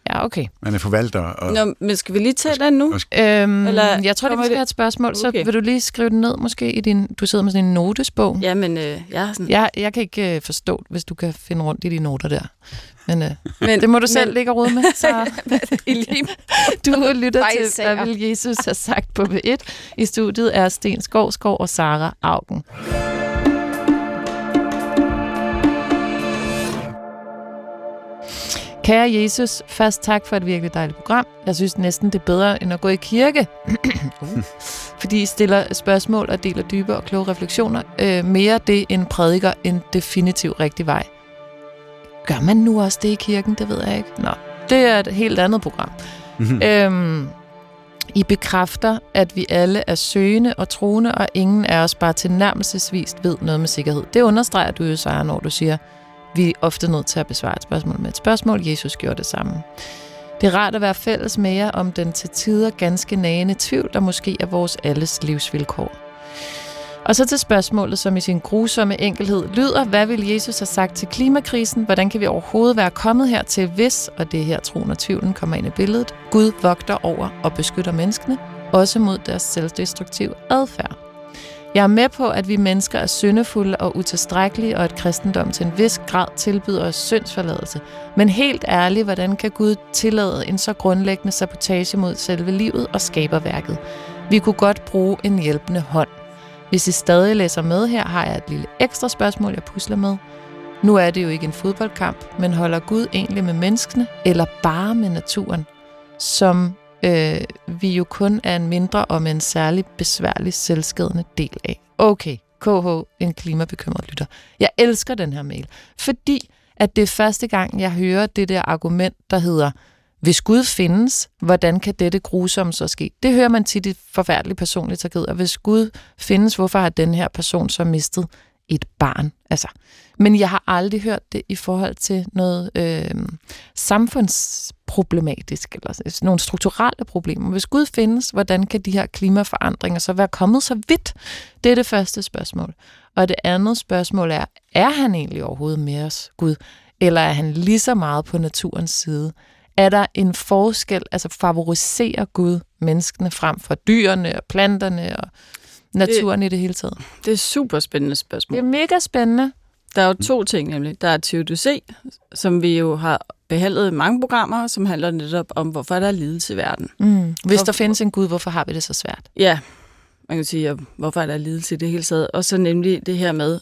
Ja, okay. Man er forvalter. Og, Nå, men skal vi lige tage den nu? Øhm, Eller jeg tror, det vi skal det- have et spørgsmål, så Okay. vil du lige skrive det ned måske i din... Du sidder med sådan en notesbog. Ja. Jamen, øh, jeg har sådan... Jeg, jeg kan ikke øh, forstå, hvis du kan finde rundt i de noter der. Men øh, men, det må du selv men- ligge og rode med, så du lytter til, hvad vil Jesus have sagt på B1. I studiet er Sten Skovskov og Sara Augen. Kære Jesus, først tak for et virkelig dejligt program. Jeg synes næsten, det er bedre end at gå i kirke. Uh. Fordi I stiller spørgsmål og deler dybe og kloge refleksioner. Øh, mere det end prædiker en definitiv rigtig vej. Gør man nu også det i kirken? Det ved jeg ikke. Nå, det er et helt andet program. Mhm. Øhm, I bekræfter, at vi alle er søgende og troende, og ingen af os bare tilnærmelsesvist ved noget med sikkerhed. Det understreger du jo, Sara, når du siger, vi er ofte nødt til at besvare et spørgsmål med et spørgsmål. Jesus gjorde det samme. Det er rart at være fælles med jer om den til tider ganske nagende tvivl, der måske er vores alles livsvilkår. Og så til spørgsmålet, som i sin grusomme enkelhed lyder, hvad vil Jesus have sagt til klimakrisen? Hvordan kan vi overhovedet være kommet hertil, hvis, og det er her troen og tvivlen kommer ind i billedet, Gud vogter over og beskytter menneskene, også mod deres selvdestruktive adfærd. Jeg er med på, at vi mennesker er syndefulde og utilstrækkelige, og at kristendom til en vis grad tilbyder os syndsforladelse. Men helt ærligt, hvordan kan Gud tillade en så grundlæggende sabotage mod selve livet og skaberværket? Vi kunne godt bruge en hjælpende hånd. Hvis I stadig læser med her, har jeg et lille ekstra spørgsmål, jeg pusler med. Nu er det jo ikke en fodboldkamp, men holder Gud egentlig med menneskene, eller bare med naturen, som øh, vi jo kun er en mindre og med en særlig besværlig selvskadende del af. Okay, KH, en klimabekymret lytter. Jeg elsker den her mail, fordi at det er første gang, jeg hører det der argument, der hedder, hvis Gud findes, hvordan kan dette grusomme så ske? Det hører man tit i forfærdelige personlige tragedier. Hvis Gud findes, hvorfor har den her person så mistet et barn. Altså. Men jeg har aldrig hørt det i forhold til noget øh, samfundsproblematisk, eller nogle strukturelle problemer. Hvis Gud findes, hvordan kan de her klimaforandringer så være kommet så vidt? Det er det første spørgsmål. Og det andet spørgsmål er, er han egentlig overhovedet med os, Gud? Eller er han lige så meget på naturens side? Er der en forskel, altså favoriserer Gud menneskene frem for dyrene og planterne og naturen det, i det hele taget? Det er super spændende spørgsmål. Det er mega spændende. Der er jo to ting nemlig. Der er Theodicé, som vi jo har behandlet i mange programmer, som handler netop om, hvorfor der er lidelse i verden. Mm. Hvis der findes en Gud, hvorfor har vi det så svært? Ja, man kan sige, hvorfor er der lidelse i det hele taget. Og så nemlig det her med,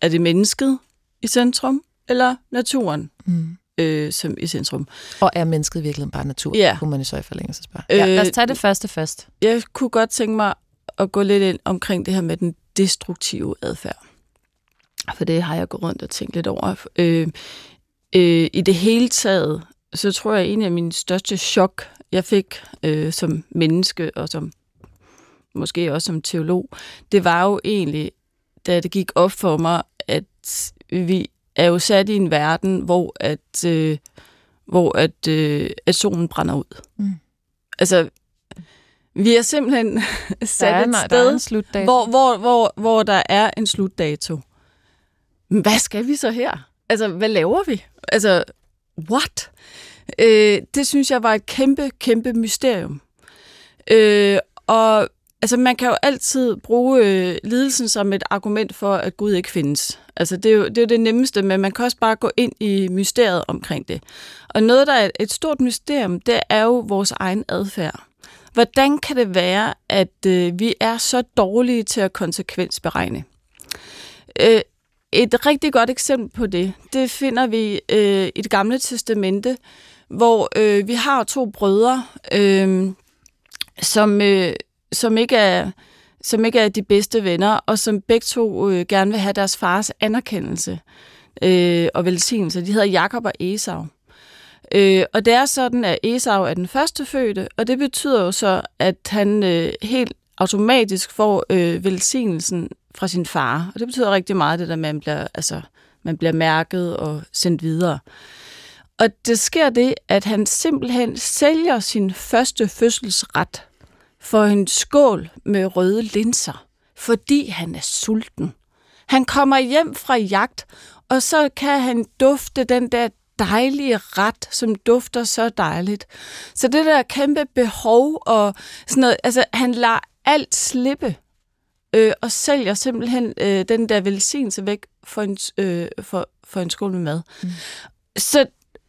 er det mennesket i centrum, eller naturen mm. øh, som i centrum? Og er mennesket virkelig bare natur? Ja. Kunne man jo så i forlængelse spørge. Ja, lad os tage det første først. Jeg kunne godt tænke mig at gå lidt ind omkring det her med den destruktive adfærd. For det har jeg gået rundt og tænkt lidt over. Øh, øh, I det hele taget, så tror jeg, at en af mine største chok, jeg fik øh, som menneske og som måske også som teolog, det var jo egentlig, da det gik op for mig, at vi er jo sat i en verden, hvor at, øh, hvor at, øh, at solen brænder ud. Mm. Altså, vi er simpelthen sat er, et sted, der en slutdato. hvor, hvor, hvor, hvor der er en slutdato. Hvad skal vi så her? Altså, hvad laver vi? Altså, what? Øh, det synes jeg var et kæmpe, kæmpe mysterium. Øh, og altså, man kan jo altid bruge øh, lidelsen som et argument for, at Gud ikke findes. Altså, det er, jo, det er jo det nemmeste, men man kan også bare gå ind i mysteriet omkring det. Og noget, der er et stort mysterium, det er jo vores egen adfærd. Hvordan kan det være, at øh, vi er så dårlige til at konsekvensberegne? Øh, et rigtig godt eksempel på det, det finder vi øh, i det gamle testamente, hvor øh, vi har to brødre, øh, som, øh, som, ikke er, som ikke er de bedste venner, og som begge to øh, gerne vil have deres fars anerkendelse øh, og velsignelse. De hedder Jakob og Esau. Øh, og det er sådan, at Esau er den første fødte, og det betyder jo så, at han øh, helt automatisk får øh, velsignelsen fra sin far. Og det betyder rigtig meget, det der med, at man bliver, altså, man bliver mærket og sendt videre. Og det sker det, at han simpelthen sælger sin første fødselsret for en skål med røde linser, fordi han er sulten. Han kommer hjem fra jagt, og så kan han dufte den der dejlige ret, som dufter så dejligt. Så det der kæmpe behov og sådan noget, altså han lader alt slippe øh, og sælger simpelthen øh, den der velsignelse væk for en, øh, for, for en skål med mad. Mm. Så,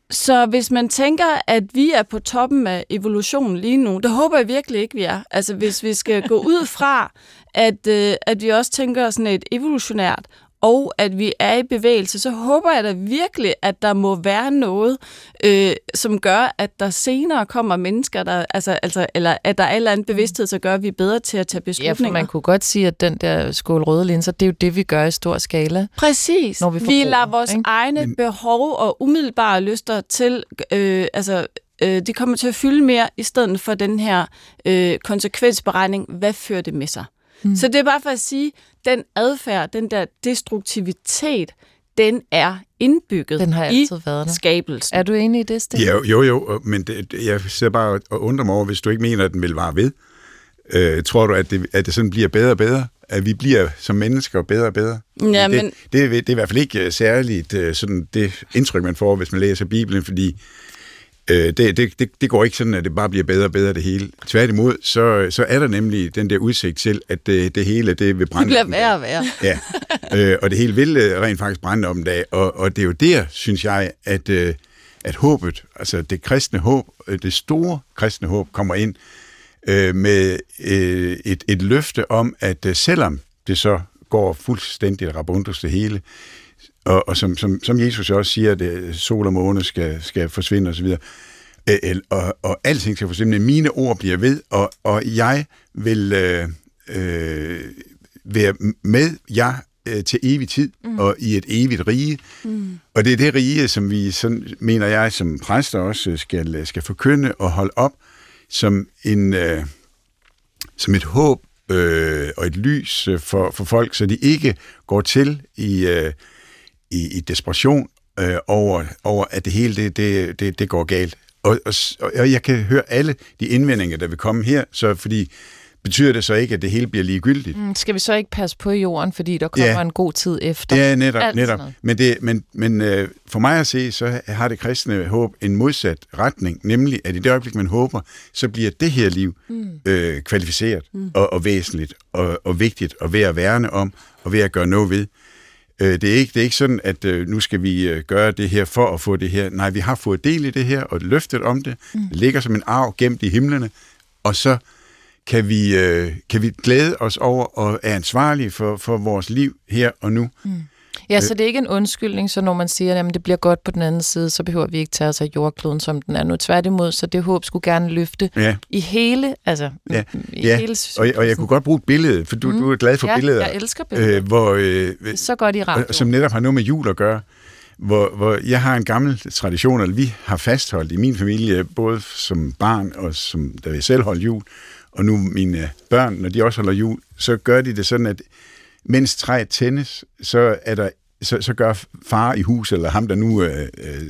så hvis man tænker, at vi er på toppen af evolutionen lige nu, det håber jeg virkelig ikke, vi er. Altså hvis vi skal gå ud fra, at, øh, at vi også tænker sådan et evolutionært og at vi er i bevægelse, så håber jeg da virkelig, at der må være noget, øh, som gør, at der senere kommer mennesker, der, altså, altså, eller at der er en eller anden bevidsthed, så gør, at vi er bedre til at tage beslutninger. Ja, for man kunne godt sige, at den der skål røde linser, det er jo det, vi gør i stor skala. Præcis. Når vi, vi lader vores ikke? egne behov og umiddelbare lyster til, øh, altså øh, de kommer til at fylde mere, i stedet for den her øh, konsekvensberegning, hvad fører det med sig? Mm. Så det er bare for at sige, den adfærd, den der destruktivitet, den er indbygget den har i været der. skabelsen. Er du enig i det, Sten? Jo, jo, jo men det, jeg ser bare og undrer mig over, hvis du ikke mener, at den vil vare ved. Øh, tror du, at det, at det sådan bliver bedre og bedre? At vi bliver som mennesker bedre og bedre? Ja, det, men... det, det, det er i hvert fald ikke særligt sådan det indtryk, man får, hvis man læser Bibelen, fordi Øh, det, det, det, det går ikke sådan, at det bare bliver bedre og bedre det hele. Tværtimod, så, så er der nemlig den der udsigt til, at det, det hele det vil brænde. Det bliver værre og værre. Ja, øh, og det hele vil øh, rent faktisk brænde om dag. Og, og det er jo der, synes jeg, at, øh, at håbet, altså det kristne håb, øh, det store kristne håb, kommer ind øh, med øh, et, et løfte om, at øh, selvom det så går fuldstændig rabundus det hele, og, og som, som, som Jesus også siger, at sol og måne skal, skal forsvinde osv., og, og alting skal forsvinde. Mine ord bliver ved, og, og jeg vil øh, øh, være med jer øh, til evig tid, mm. og i et evigt rige. Mm. Og det er det rige, som vi, sådan, mener jeg, som præster også skal, skal forkynde og holde op som, en, øh, som et håb øh, og et lys øh, for, for folk, så de ikke går til i, øh, i, i desperation øh, over, over, at det hele det, det, det, det går galt. Og, og, og jeg kan høre alle de indvendinger, der vil komme her, så fordi betyder det så ikke, at det hele bliver ligegyldigt. Mm, skal vi så ikke passe på jorden, fordi der kommer Ja. en god tid efter? Ja, netop. Alt netop. Men, det, men, men øh, for mig at se, så har det kristne håb en modsat retning, nemlig at i det øjeblik, man håber, så bliver det her liv mm. øh, kvalificeret mm. og, og væsentligt og, og vigtigt og ved at værne om og ved at gøre noget ved. Øh, det, er ikke, det er ikke sådan, at øh, nu skal vi øh, gøre det her for at få det her. Nej, vi har fået del i det her og løftet om det. Mm. Det ligger som en arv gemt i himlene, og så kan vi, øh, kan vi glæde os over og er ansvarlige for, for vores liv her og nu. Ja, så det er ikke en undskyldning, så når man siger, at det bliver godt på den anden side, så behøver vi ikke tage os af jordkloden, som den er nu. Tværtimod, så det håb skulle gerne løfte Ja. i hele, altså Ja, i ja. hele Og, og jeg kunne godt bruge et billede, for du, mm. du er glad for ja, billeder, jeg elsker billeder. øh, hvor, øh, så godt i radio. som netop har noget med jul at gøre. Hvor, hvor jeg har en gammel tradition, eller vi har fastholdt i min familie, både som barn og som da jeg selv holdt jul, og nu mine børn, når de også holder jul, så gør de det sådan, at mens træet tændes, så, er der, så, så gør far i hus, eller ham der nu, øh, øh,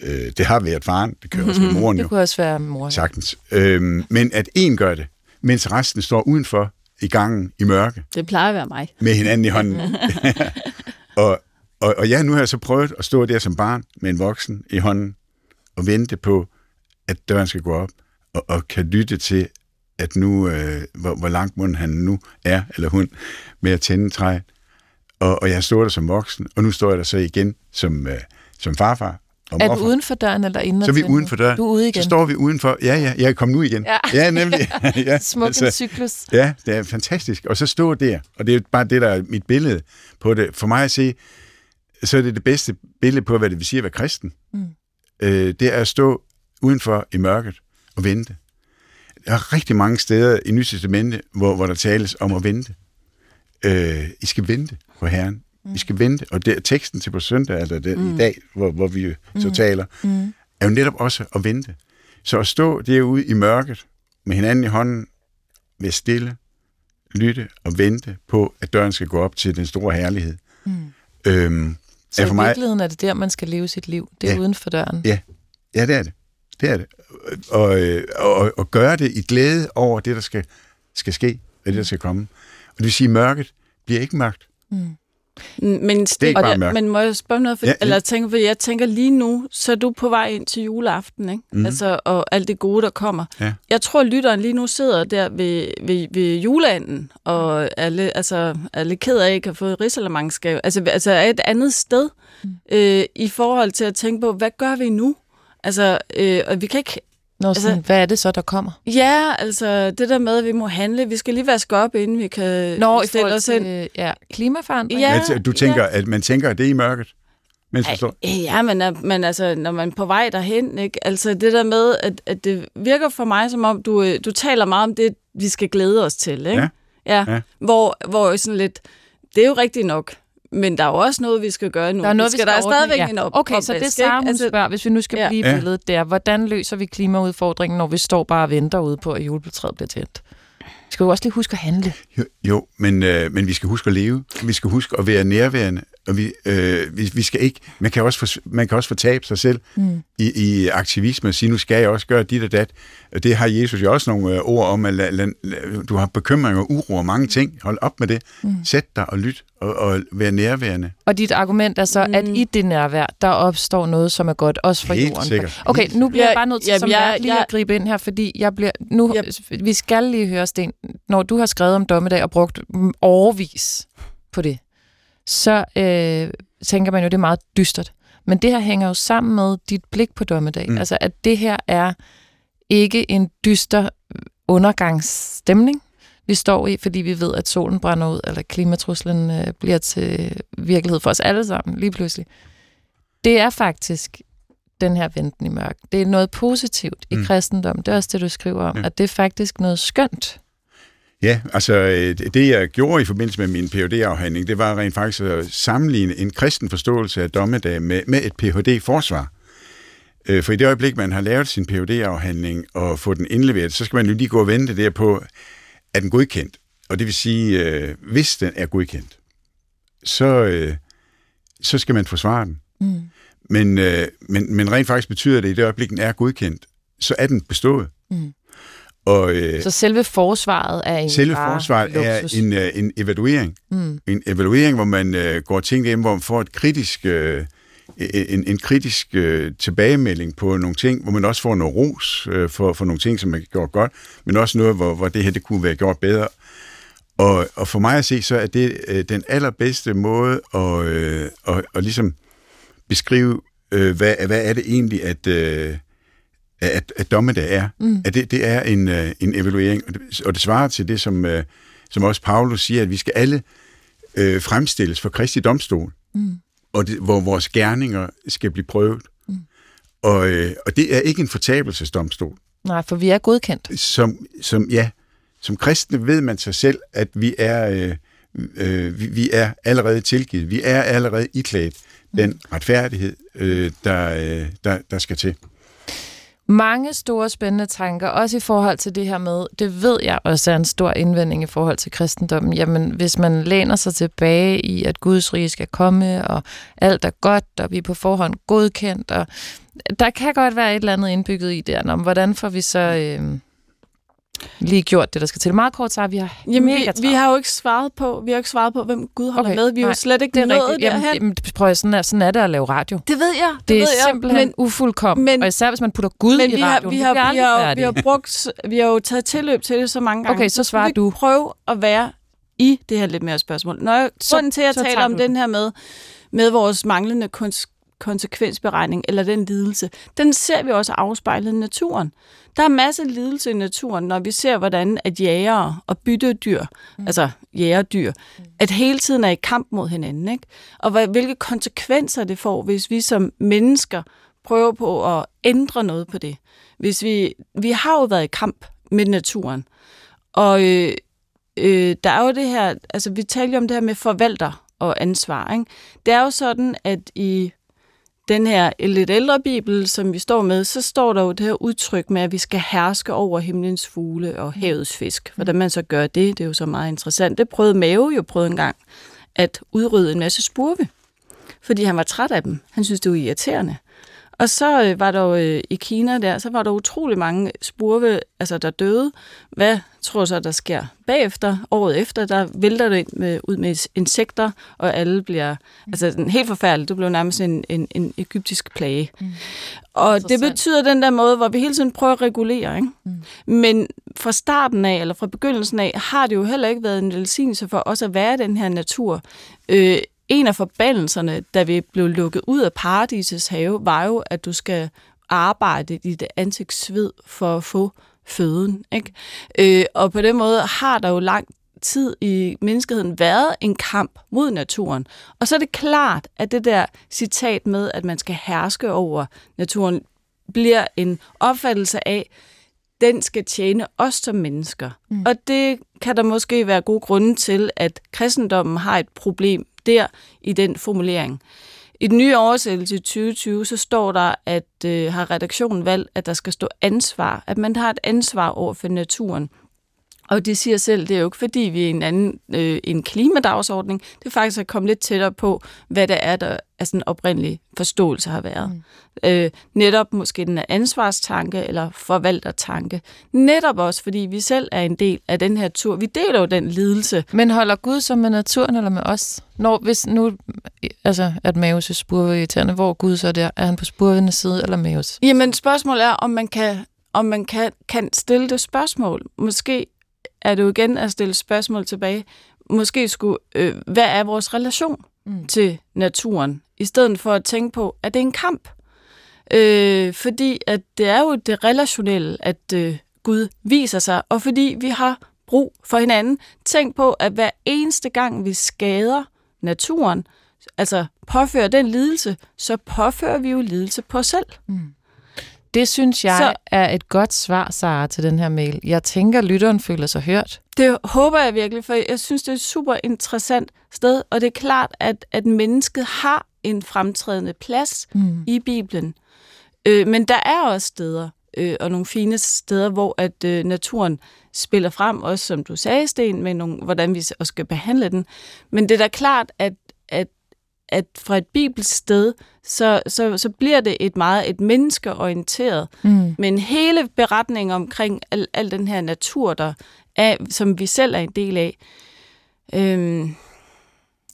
øh, det har været faren, det kan også være moren jo, det kunne også være mor. ja. sagtens, øhm, men at en gør det, mens resten står udenfor i gangen i mørke Det plejer at være mig. med hinanden i hånden. og, og, og ja, nu har jeg så prøvet at stå der som barn med en voksen i hånden og vente på, at døren skal gå op, og, og kan lytte til, at nu, øh, hvor, hvor langt munden han nu er, eller hun, med at tænde træet. Og, og jeg stod der som voksen, og nu står jeg der så igen som, øh, som farfar og Er du morfar. uden for døren eller inde? Så er vi uden for døren. Du er ude igen. Så står vi udenfor. Ja, ja, jeg er kommet nu igen. Ja. ja nemlig. ja, Smuk altså, cyklus. Ja, det er fantastisk. Og så stå der, og det er bare det, der er mit billede på det. For mig at se, så er det det bedste billede på, hvad det vil sige at være kristen. Mm. Øh, det er at stå udenfor i mørket og vente. Der er rigtig mange steder i Nye Testamente, hvor, hvor der tales om at vente. Øh, I skal vente på Herren. Mm. I skal vente. Og det, teksten til på søndag, eller det, mm. i dag, hvor, hvor vi så Mm. taler, mm. er jo netop også at vente. Så at stå derude i mørket, med hinanden i hånden, ved stille, lytte og vente på, at døren skal gå op til den store herlighed. Mm. Øhm, Så er i for mig, virkeligheden er det der, man skal leve sit liv. Det er Ja. uden for døren. ja, ja, det er det. Det er det. Og, øh, og, og gøre det i glæde over det, der skal, skal ske, og det, der skal komme. Og det vil sige, at mørket bliver ikke mørkt. Men, Det er ikke bare og, mørkt. men må jeg spørge noget? For, Ja, eller jeg tænker, for jeg tænker lige nu, så er du på vej ind til juleaften, ikke? Mm. Altså, og alt det gode, der kommer. Ja. Jeg tror, lytteren lige nu sidder der ved, ved, ved juleanden, og alle, altså, alle ked af ikke at få risalemangskab. Altså, altså er et andet sted mm. øh, i forhold til at tænke på, hvad gør vi nu? Altså, øh, og vi kan ikke Nå, sådan, Altså- hvad er det så, der kommer? Ja, altså det der med, at vi må handle, vi skal lige vaske op, inden vi kan Nå, stille os ind. til ja, klimaforandring? Ja. Altså, du tænker, at man tænker, at det er i mørket, mens du står... Øh, Ja, men, er- men altså, når man er på vej derhen, ikke? Altså det der med, at, at det virker for mig, som om du, øh, du taler meget om det, vi skal glæde os til, ikke? Ja. ja. Ja. Hvor, hvor sådan lidt, det er jo rigtigt nok, men der er jo også noget, vi skal gøre nu. Der er noget, vi skal, der er stadigvæk ja. en op Okay, så det hun altså, spørger, hvis vi nu skal ja. blive i billedet der, hvordan løser vi klimaudfordringen, når vi står bare og venter ude på, at juletræet bliver tændt? Vi skal jo også lige huske at handle. Jo, jo men, øh, men vi skal huske at leve. Vi skal huske at være nærværende. Og vi, øh, vi, vi skal ikke... Man kan også, for, man kan også fortabe sig selv mm. i, i aktivisme og sige, nu skal jeg også gøre dit og dat. Og det har Jesus jo også nogle øh, ord om, at la, la, la, du har bekymringer, uro og mange ting. Hold op med det. Mm. Sæt dig og lyt og, og vær nærværende. Og dit argument er så, mm. at i det nærvær, der opstår noget, som er godt, også for Helt jorden. sikkert. Okay, nu bliver jeg bare nødt til jamen, som jeg- vært lige jeg- at gribe ind her, fordi jeg bliver, nu, Yep. vi skal lige høre, Sten, når du har skrevet om dommedag og brugt overvis på det, så øh, tænker man jo, det er meget dystert. Men det her hænger jo sammen med dit blik på dommedag. Mm. Mm. Altså, at det her er ikke en dyster undergangsstemning, vi står i, fordi vi ved, at solen brænder ud, eller klimatruslen øh, bliver til virkelighed for os alle sammen lige pludselig. Det er faktisk den her venten i mørk. Det er noget positivt i Mm. kristendom. Det er også det, du skriver om, Ja. at det er faktisk noget skønt. Ja, altså øh, det jeg gjorde i forbindelse med min phd afhandling det var rent faktisk at sammenligne en kristen forståelse af dommedag med, med et Ph.D.-forsvar. Øh, For i det øjeblik, man har lavet sin phd afhandling og få den indleveret, så skal man jo lige gå og vente der på, er den godkendt? og det vil sige, øh, hvis den er godkendt, så, øh, så skal man forsvare den. Mm. Men, øh, men, men rent faktisk betyder det, at i det øjeblik, den er godkendt, så er den bestået. Mm. Og, øh, så selve forsvaret er en Selve forsvaret luksus. er en, øh, en evaluering. Mm. En evaluering, hvor man øh, går ting hjem, hvor man får et kritisk, øh, en, en kritisk øh, tilbagemelding på nogle ting, hvor man også får noget ros øh, for, for nogle ting, som man gjort godt, men også noget, hvor, hvor det her det kunne være gjort bedre. Og, og for mig at se, så er det øh, den allerbedste måde at, øh, at, at ligesom beskrive, øh, hvad, hvad er det egentlig, at... Øh, at, at dommedag er. Mm. At det, det er en, uh, en evaluering, og det, og det svarer til det, som, uh, som også Paulus siger, at vi skal alle uh, fremstilles for Kristi domstol, mm. og det, hvor vores gerninger skal blive prøvet. Mm. Og, uh, og det er ikke en fortabelsesdomstol. Nej, for vi er godkendt. Som, som, ja, som kristne ved man sig selv, at vi er, uh, uh, vi, vi er allerede tilgivet. Vi er allerede iklædt mm. den retfærdighed, uh, der, uh, der, der skal til. Mange store spændende tanker, også i forhold til det her med, det ved jeg også er en stor indvending i forhold til kristendommen. Jamen, hvis man læner sig tilbage i, at Guds rige skal komme, og alt er godt, og vi er på forhånd godkendt, og der kan godt være et eller andet indbygget i det, om hvordan får vi så... Øh, lige gjort det, der skal til. Meget kort så vi har Jamen, mega vi, vi har jo ikke svaret på, vi har ikke svaret på, hvem Gud holder okay, med. Vi er jo slet ikke det er nået rigtigt. Jamen, jamen, prøv at, sådan, er, sådan er det at lave radio. Det ved jeg. Det, det er ved simpelthen men, ufuldkommen. Men, og især hvis man putter Gud men i vi radioen. Har, vi, har, vi, har, vi, har brugt, vi har jo taget tilløb til det så mange gange. Okay, så svarer så du. prøve at være i det her lidt mere spørgsmål. Når jeg, så, grunden til, at jeg taler om den her med, med vores manglende kunst, konsekvensberegning eller den lidelse, den ser vi også afspejlet i naturen. Der er masser af lidelse i naturen, når vi ser, hvordan at jægere og byttedyr, mm. altså jægerdyr, mm. at hele tiden er i kamp mod hinanden. Ikke? Og hvilke konsekvenser det får, hvis vi som mennesker prøver på at ændre noget på det. Hvis vi, vi har jo været i kamp med naturen, og øh, øh, der er jo det her, altså vi taler jo om det her med forvalter og ansvar. Ikke? Det er jo sådan, at i den her lidt ældre bibel, som vi står med, så står der jo det her udtryk med, at vi skal herske over himlens fugle og mm. havets fisk. Hvordan man så gør det, det er jo så meget interessant. Det prøvede Mave jo prøvet en gang at udrydde en masse spurve, fordi han var træt af dem. Han synes, det var irriterende. Og så øh, var der jo øh, i Kina der, så var der utrolig mange spurve, altså der døde. Hvad tror så, der sker bagefter, året efter, der vælter det med, ud med insekter, og alle bliver, mm. altså helt forfærdeligt, det blev nærmest en, en, en egyptisk plage. Mm. Og det betyder den der måde, hvor vi hele tiden prøver at regulere, ikke? Mm. Men fra starten af, eller fra begyndelsen af, har det jo heller ikke været en velsignelse for os at være den her natur. Øh, en af forbandelserne, da vi blev lukket ud af paradisets have, var jo, at du skal arbejde i det ansigtssved for at få føden. Ikke? Øh, og på den måde har der jo lang tid i menneskeheden været en kamp mod naturen. Og så er det klart, at det der citat med, at man skal herske over naturen, bliver en opfattelse af, den skal tjene os som mennesker. Mm. Og det kan der måske være gode grunde til, at kristendommen har et problem der i den formulering. I den nye oversættelse i 2020, så står der, at øh, har redaktionen valgt, at der skal stå ansvar, at man har et ansvar over for naturen. Og det siger selv, det er jo ikke fordi, vi er en anden øh, en klimadagsordning. Det er faktisk at komme lidt tættere på, hvad det er, der er sådan oprindelig forståelse har været. Mm. Øh, netop måske den ansvarstanke eller forvaltertanke. Netop også, fordi vi selv er en del af den her tur. Vi deler jo den lidelse. Men holder Gud så med naturen eller med os? Når, hvis nu, altså, at Maus er spurveirriterende, hvor Gud så der? Er han på spurvenes side eller Maus? Jamen, spørgsmålet er, om man kan om man kan, kan stille det spørgsmål. Måske er det jo igen at stille spørgsmål tilbage. Måske skulle, øh, hvad er vores relation mm. til naturen? I stedet for at tænke på, at det er en kamp. Øh, fordi at det er jo det relationelle, at øh, Gud viser sig, og fordi vi har brug for hinanden. Tænk på, at hver eneste gang vi skader naturen, altså påfører den lidelse, så påfører vi jo lidelse på os selv. Mm. Det synes jeg så, er et godt svar, Sara, til den her mail. Jeg tænker, lytteren føler sig hørt. Det håber jeg virkelig, for jeg synes, det er et super interessant sted, og det er klart, at, at mennesket har en fremtrædende plads mm. i Bibelen. Øh, men der er også steder, øh, og nogle fine steder, hvor at øh, naturen spiller frem, også som du sagde, Sten, med nogle, hvordan vi også skal behandle den. Men det er da klart, at, at, at fra et bibelsk sted, så, så, så bliver det et meget et menneskeorienteret, mm. men hele beretningen omkring al, al den her natur, der er, som vi selv er en del af, øhm,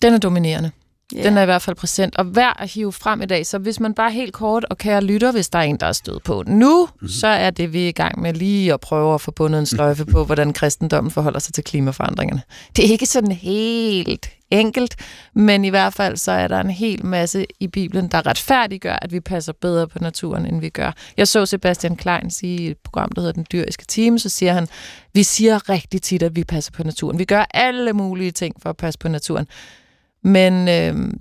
den er dominerende. Yeah. Den er i hvert fald præsent, og værd at hive frem i dag. Så hvis man bare helt kort og kære lytter, hvis der er en, der er stødt på nu, mm-hmm. så er det, vi er i gang med lige at prøve at få bundet en sløjfe på, hvordan kristendommen forholder sig til klimaforandringerne. Det er ikke sådan helt enkelt, men i hvert fald så er der en hel masse i Bibelen, der retfærdiggør, at vi passer bedre på naturen, end vi gør. Jeg så Sebastian Klein sige i et program, der hedder Den Dyriske Time, så siger han, vi siger rigtig tit, at vi passer på naturen. Vi gør alle mulige ting for at passe på naturen. Men øh,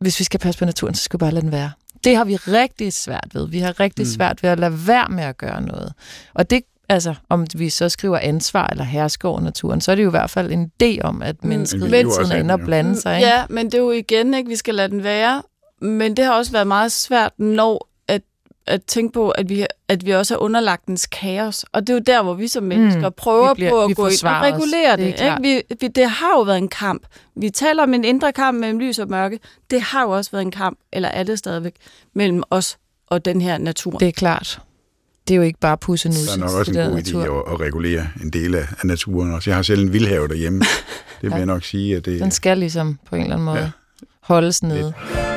hvis vi skal passe på naturen, så skal vi bare lade den være. Det har vi rigtig svært ved. Vi har rigtig mm. svært ved at lade være med at gøre noget. Og det altså, om vi så skriver ansvar eller hersker over naturen, så er det jo i hvert fald en idé om, at mm. mennesket mm. hele tiden er inde og blande sig. Ikke? Ja, men det er jo igen, ikke, vi skal lade den være. Men det har også været meget svært, når at tænke på, at vi, at vi også er underlagt dens kaos. Og det er jo der, hvor vi som mennesker mm. prøver bliver, på at gå ind og regulere det. det, ikke? Vi, vi, det har jo været en kamp. Vi taler om en indre kamp mellem lys og mørke. Det har jo også været en kamp, eller er det stadigvæk, mellem os og den her natur. Det er klart. Det er jo ikke bare pusse nu. Der er nok også en god idé at, at regulere en del af, af naturen også. Jeg har selv en vildhave derhjemme. Det vil ja. jeg nok sige. At det, Den skal ligesom på en eller anden måde ja. holdes nede. Lidt.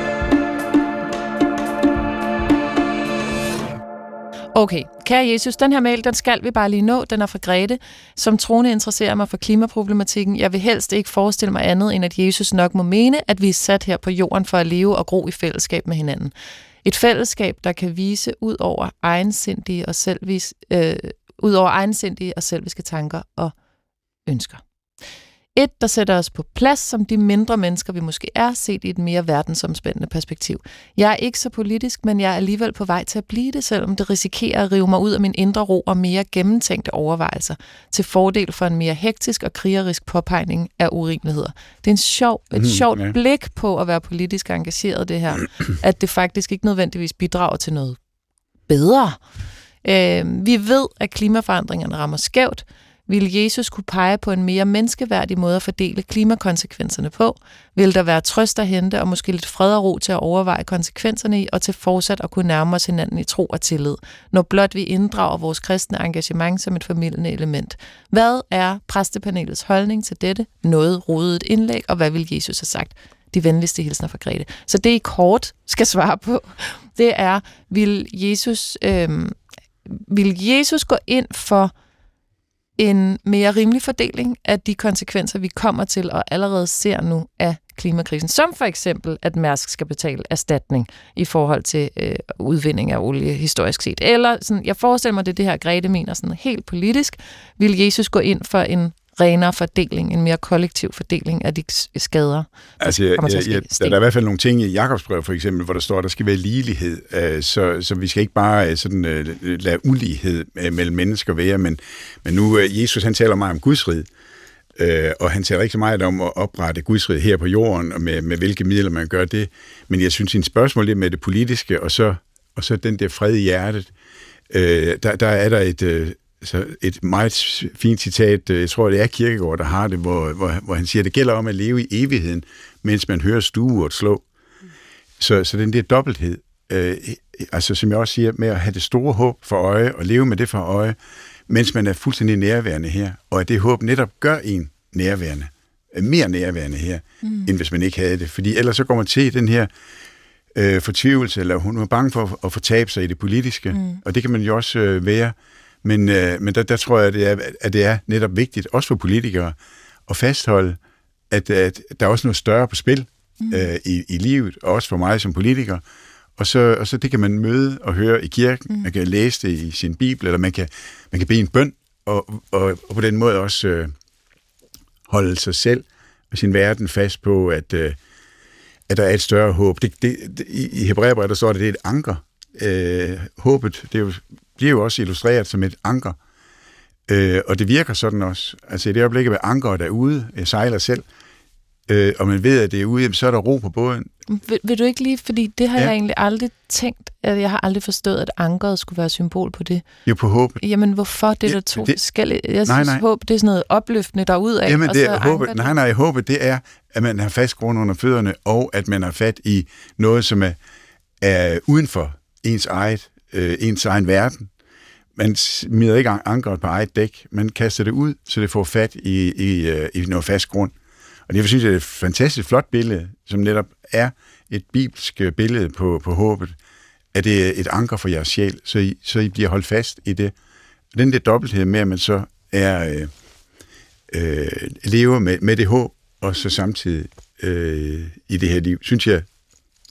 Okay, kære Jesus, den her mail, den skal vi bare lige nå. Den er fra Grete. Som troende interesserer mig for klimaproblematikken. Jeg vil helst ikke forestille mig andet, end at Jesus nok må mene, at vi er sat her på jorden for at leve og gro i fællesskab med hinanden. Et fællesskab, der kan vise ud over egensindige og selvvis, øh, ud over egensindige og selviske tanker og ønsker. Et, der sætter os på plads som de mindre mennesker, vi måske er, set i et mere verdensomspændende perspektiv. Jeg er ikke så politisk, men jeg er alligevel på vej til at blive det, selvom det risikerer at rive mig ud af min indre ro og mere gennemtænkte overvejelser, til fordel for en mere hektisk og krigerisk påpegning af urimeligheder. Det er en sjov, et mm, sjovt ja. blik på at være politisk engageret, det her, at det faktisk ikke nødvendigvis bidrager til noget bedre. Øh, vi ved, at klimaforandringerne rammer skævt, ville Jesus kunne pege på en mere menneskeværdig måde at fordele klimakonsekvenserne på? Vil der være trøst at hente og måske lidt fred og ro til at overveje konsekvenserne i og til fortsat at kunne nærme os hinanden i tro og tillid, når blot vi inddrager vores kristne engagement som et formidlende element? Hvad er præstepanelets holdning til dette noget rodet indlæg, og hvad vil Jesus have sagt? De venligste hilsner fra Grete. Så det I kort skal svare på, det er, vil Jesus, øh, vil Jesus gå ind for en mere rimelig fordeling af de konsekvenser, vi kommer til og allerede ser nu af klimakrisen. Som for eksempel, at Mærsk skal betale erstatning i forhold til øh, udvinding af olie historisk set. Eller sådan, jeg forestiller mig, det er det her, Grete mener sådan helt politisk. Vil Jesus gå ind for en renere fordeling, en mere kollektiv fordeling af de skader. Altså, jeg, jeg, jeg, der er i hvert fald nogle ting i Jakobsbrev for eksempel, hvor der står, at der skal være ligelighed, øh, så, så vi skal ikke bare øh, sådan, uh, lade ulighed mellem mennesker være, men, men nu, Jesus han taler meget om Guds rid, og han taler rigtig meget om at oprette Guds rid her på jorden, og med, med hvilke midler man gør det, men jeg synes, en spørgsmål er med det politiske, og så, og så den der fred i hjertet, der, der er der et, så et meget fint citat, øh, jeg tror, det er Kirkegaard, der har det, hvor, hvor, hvor han siger, at det gælder om at leve i evigheden, mens man hører stueurt slå. Så, så den der dobbelthed, øh, altså som jeg også siger, med at have det store håb for øje, og leve med det for øje, mens man er fuldstændig nærværende her, og at det håb netop gør en nærværende, mere nærværende her, mm. end hvis man ikke havde det. Fordi ellers så går man til den her øh, fortvivlelse, eller hun er bange for at fortabe sig i det politiske, mm. og det kan man jo også øh, være, men, øh, men der, der tror jeg, at det, er, at det er netop vigtigt, også for politikere, at fastholde, at, at der er også noget større på spil mm. øh, i, i livet, og også for mig som politiker. Og så, og så det kan man møde og høre i kirken, mm. man kan læse det i sin bibel, eller man kan, man kan bede en bøn, og, og, og på den måde også øh, holde sig selv og sin verden fast på, at, øh, at der er et større håb. Det, det, det, I, Hebræerbrevet der står det, det er et anker. Øh, håbet, det er jo bliver jo også illustreret som et anker. Øh, og det virker sådan også. Altså i det øjeblik, at ankeret er ude, jeg sejler selv, øh, og man ved, at det er ude, så er der ro på båden. Vil, vil du ikke lige, fordi det har Ja. jeg egentlig aldrig tænkt, at jeg har aldrig forstået, at ankeret skulle være symbol på det. Jo, på håbet. Jamen, hvorfor? Det er Ja, der to det- forskellige... Jeg Nej, synes, nej. håb, det er sådan noget opløftende derudad. Jamen, og det er håbet. Nej, nej, håbet, det er, at man har fast grund under fødderne, og at man har fat i noget, som er, er uden for ens eget, øh, ens egen verden. Man smider ikke an- ankeret på eget dæk, man kaster det ud, så det får fat i, i, øh, i noget fast grund. Og derfor synes jeg, det er et fantastisk flot billede, som netop er et bibelsk øh, billede på, på håbet, at det er et anker for jeres sjæl, så I, så I bliver holdt fast i det. Den der dobbelthed med, at man så er... Øh, øh, lever med, med det håb, og så samtidig øh, i det her liv, synes jeg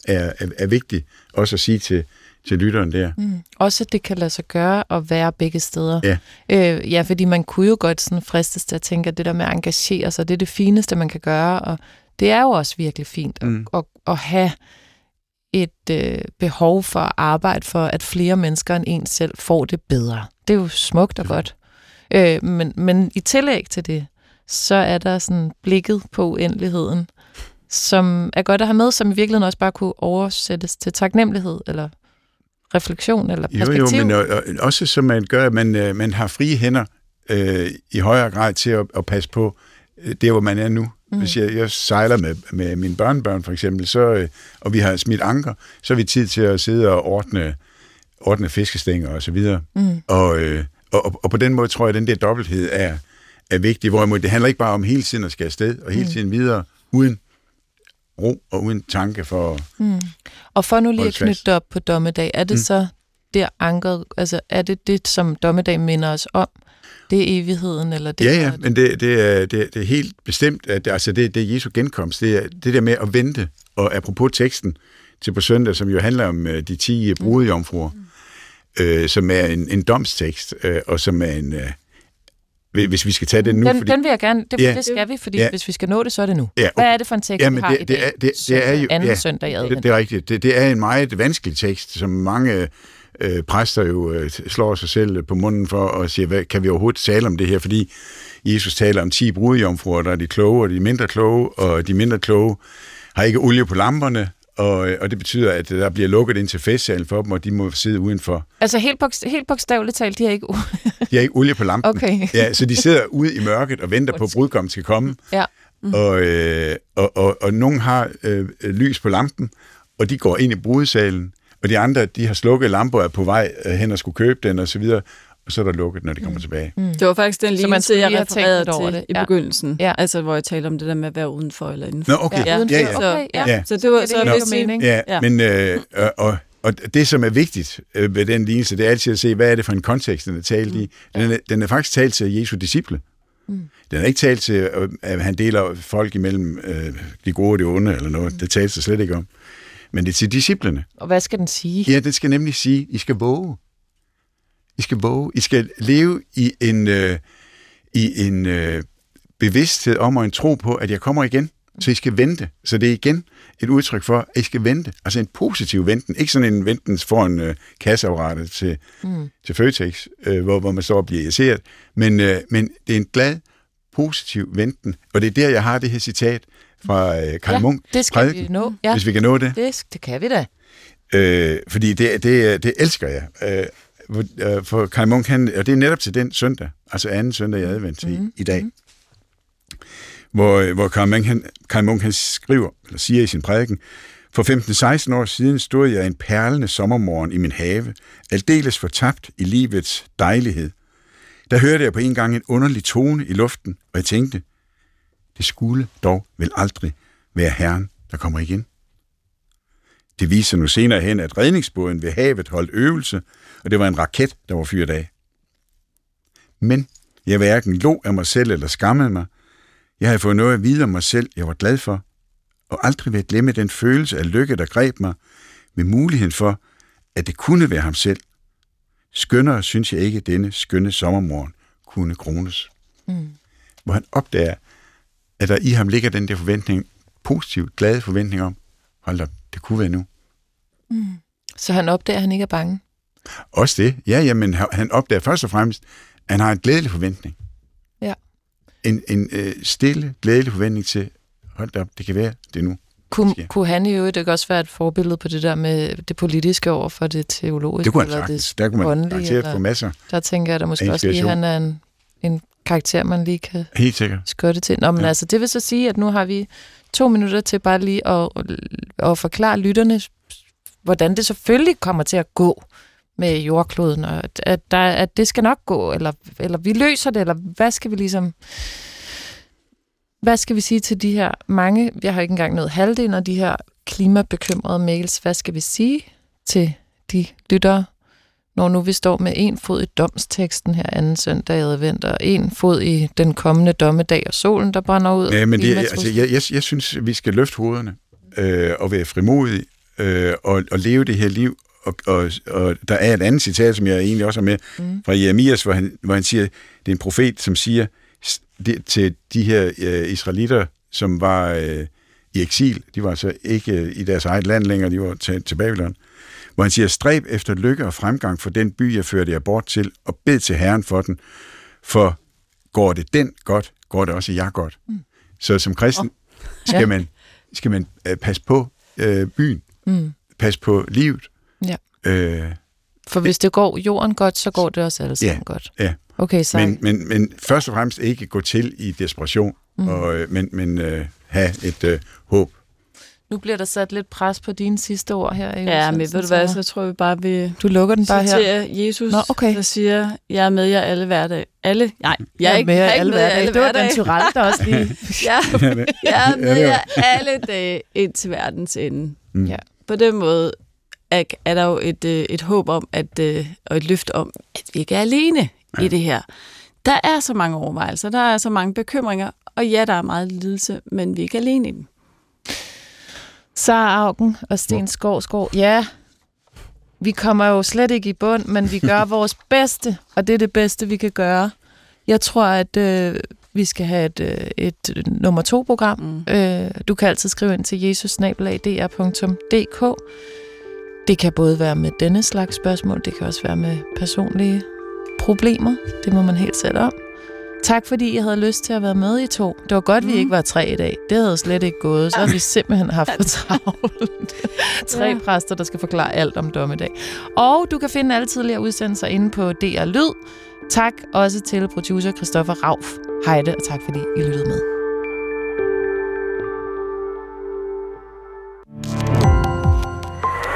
er, er, er vigtigt også at sige til, til lytteren der. Mm. Også, at det kan lade sig gøre at være begge steder. Ja. Øh, ja, fordi man kunne jo godt sådan fristes til at tænke, at det der med at engagere sig, det er det fineste, man kan gøre, og det er jo også virkelig fint at, Mm. at, at have et øh, behov for at arbejde for, at flere mennesker end en selv får det bedre. Det er jo smukt og godt. Øh, men, men i tillæg til det, så er der sådan blikket på uendeligheden, som er godt at have med, som i virkeligheden også bare kunne oversættes til taknemmelighed, eller refleksion, eller Jo, perspektiv. jo, men og, og, også så man gør, at man, øh, man har frie hænder øh, i højere grad til at, at passe på øh, det, hvor man er nu. Mm. Hvis jeg, jeg sejler med, med mine børnebørn for eksempel, så, øh, og vi har smidt anker, så har vi tid til at sidde og ordne, ordne fiskestænger og så videre. Mm. Og, øh, og, og, og på den måde tror jeg, at den der dobbelthed er, er vigtig, hvorimod det handler ikke bare om hele tiden at skal afsted, og hele Mm. tiden videre, uden ro og uden tanke for... Mm. Og for nu lige at knytte det op på dommedag, er det Mm. mm. så der ankeret, altså er det det, som dommedag minder os om? Det er evigheden, eller det ja, er- ja, men det, det, er, det, det er helt bestemt, at det, altså det, det er Jesu genkomst. Det er det der med at vente, og apropos teksten til på søndag, som jo handler om øh, de 10 brudejomfruer, øh, som er en, en domstekst, øh, og som er en... Øh, hvis vi skal tage den nu, den, fordi... den vil jeg gerne, det, Ja. ja. det skal vi, fordi Ja. ja. hvis vi skal nå det, så er det nu. Ja, Hvad er det for en tekst, Jamen, vi har det- i det dag? er- det- det er jo- Anden ja. søndag i advent. Det, det er rigtigt. Det, det er en meget vanskelig tekst, som mange øh, præster jo øh, slår sig selv på munden for og siger, hvad, kan vi overhovedet tale om det her? Fordi Jesus taler om 10 brudjomfruer, der er de kloge og de mindre kloge, og de mindre kloge har ikke olie på lamperne, og, øh, og det betyder, at der bliver lukket ind til festsalen for dem, og de må sidde udenfor. Altså helt, bogst- helt bogstaveligt talt, de har ikke... De har ikke olie på lampen. Okay. Ja, så de sidder ude i mørket og venter på, at brudgommen skal komme. ja. Og, øh, og, og, og nogen har øh, lys på lampen, og de går ind i brudesalen, og de andre, de har slukket lamper og er på vej øh, hen og skulle købe den og så videre, og så er der lukket, når de kommer tilbage. Mm. Det var faktisk den lignelse, jeg refererede lidt over til det. i Ja. begyndelsen. Ja. Altså, hvor jeg talte om det der med at være udenfor eller indenfor. Nå, okay. Ja, Ja, ja. ja. Okay, ja. Ja. Så det var Det så hvis mening. ja, Ja. men øh, og, og, og det, som er vigtigt øh, ved den lignelse, det er altid at se, hvad er det for en kontekst, den er talt i. Den er, den er faktisk talt til Jesu disciple. Mm. Den er ikke talt til, øh, at han deler folk imellem øh, de gode og de onde, eller noget. Det tales der slet ikke om. Men det er til disciplene. Og hvad skal den sige? Ja, den skal nemlig sige, I skal våge. I skal våge. I skal leve i en, øh, i en øh, bevidsthed om og en tro på, at jeg kommer igen. Så I skal vente. Så det er igen et udtryk for, at I skal vente. Altså en positiv venten. Ikke sådan en venten foran øh, kasseapparatet til, Mm. til Føtex, øh, hvor, hvor man står og bliver irriteret. Men, øh, men det er en glad, positiv venten. Og det er der, jeg har det her citat fra øh, Karl ja, Munk, det skal prædiken, vi nå. Ja, hvis vi kan nå det. det, det kan vi da. Øh, fordi det, det, det elsker jeg. Øh, øh, for Kai Munk, han, og det er netop til den søndag, altså anden søndag i advent til Mhm. i dag, hvor, øh, hvor Kai Munk, han, Kai Munk han skriver, eller siger i sin prædiken, for 15-16 år siden stod jeg en perlende sommermorgen i min have, aldeles fortabt i livets dejlighed. Der hørte jeg på en gang en underlig tone i luften, og jeg tænkte, det skulle dog vel aldrig være Herren, der kommer igen. Det viser nu senere hen, at redningsbåden ved havet holdt øvelse, og det var en raket, der var fyret af. Men jeg hverken lå af mig selv eller skammede mig. Jeg havde fået noget at vide om mig selv, jeg var glad for, og aldrig vil jeg glemme den følelse af lykke, der greb mig, med muligheden for, at det kunne være ham selv. Skønnere synes jeg ikke, at denne skønne sommermorgen kunne krones. Mm. Hvor han opdager, at der i ham ligger den der forventning, positiv, glade forventning om, hold op, det kunne være nu. Mm. Så han opdager, at han ikke er bange. Også det. Ja, jamen, han- opdager først og fremmest, at han har en glædelig forventning. Ja. En, en øh, stille, glædelig forventning til, hold op, det kan være det nu. Sker. kunne han i øvrigt ikke også være et forbillede på det der med det politiske over for det teologiske? Det kunne han eller sagtens. Der kunne man eller- få masser. Der tænker jeg da måske også lige, at han er en, en karakter, man lige kan Helt sikkert. skøtte til. Nå, men. Ja. altså, det vil så sige, at nu har vi to minutter til bare lige at, at forklare lytterne, hvordan det selvfølgelig kommer til at gå med jordkloden, og at, at, der, at det skal nok gå, eller, eller vi løser det, eller hvad skal vi ligesom... Hvad skal vi sige til de her mange, jeg har ikke engang nået halvdelen af de her klimabekymrede mails, hvad skal vi sige til de lyttere, når nu vi står med en fod i domsteksten her anden søndag i advent, og en fod i den kommende dommedag og solen, der brænder ud. Ja, men det, altså, jeg, jeg, jeg synes, vi skal løfte hovederne øh, og være frimodige øh, og, og leve det her liv. Og, og, og der er et andet citat, som jeg egentlig også har med, Mm. fra Jeremias, hvor han, hvor han siger, det er en profet, som siger det, til de her øh, israelitter, som var øh, i eksil, de var altså ikke øh, i deres eget land længere, de var taget til Babylon, hvor han siger, stræb efter lykke og fremgang for den by, jeg førte jer bort til, og bed til Herren for den, for går det den godt, går det også jer godt. Mm. Så som kristen skal, Ja. man, skal man øh, passe på øh, byen, Mm. passe på livet. Ja. Øh, For hvis det går jorden godt, så går det også alle sammen Ja, godt. ja. Okay, så men, men, men først og fremmest ikke gå til i desperation, mm. og, øh, men, men øh, have et øh, håb. Nu bliver der sat lidt pres på dine sidste ord her. i Ja, men ved du hvad, så tror vi bare, vi Du lukker den bare her. Jesus, Nå, okay. der siger, jeg er med jer alle hverdag. Alle? Nej, jeg er ikke, med jeg er ikke alle med jer hverdage. alle Det var den hverdag. Tyrell, der også lige... Ja, jeg er med jer alle dage ind til verdens ende. Mm. Ja. På den måde er, er der jo et, øh, et håb om, at, øh, og et løft om, at vi ikke er alene ja. i det her. Der er så mange overvejelser, der er så mange bekymringer, og ja, der er meget lidelse, men vi er ikke alene i den. Sara Augen og Sten Skovsgaard. Ja, vi kommer jo slet ikke i bund, men vi gør vores bedste, og det er det bedste, vi kan gøre. Jeg tror, at øh, vi skal have et, øh, et øh, nummer to program. Mm. Øh, du kan altid skrive ind til jesusnabelag.dr.dk. Det kan både være med denne slags spørgsmål, det kan også være med personlige problemer. Det må man helt selv om. Tak fordi jeg havde lyst til at være med i to. Det var godt, mm. vi ikke var tre i dag. Det havde slet ikke gået. Så har vi simpelthen haft for travlt. tre Ja. præster, der skal forklare alt om dommedag. Og du kan finde alle tidligere udsendelser inde på DR Lyd. Tak også til producer Christoffer Rauf. Hej det, og tak fordi I lyttede med.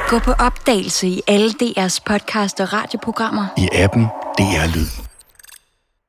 Gå på opdagelse i alle DR's podcast og radioprogrammer. I appen DR Lyd.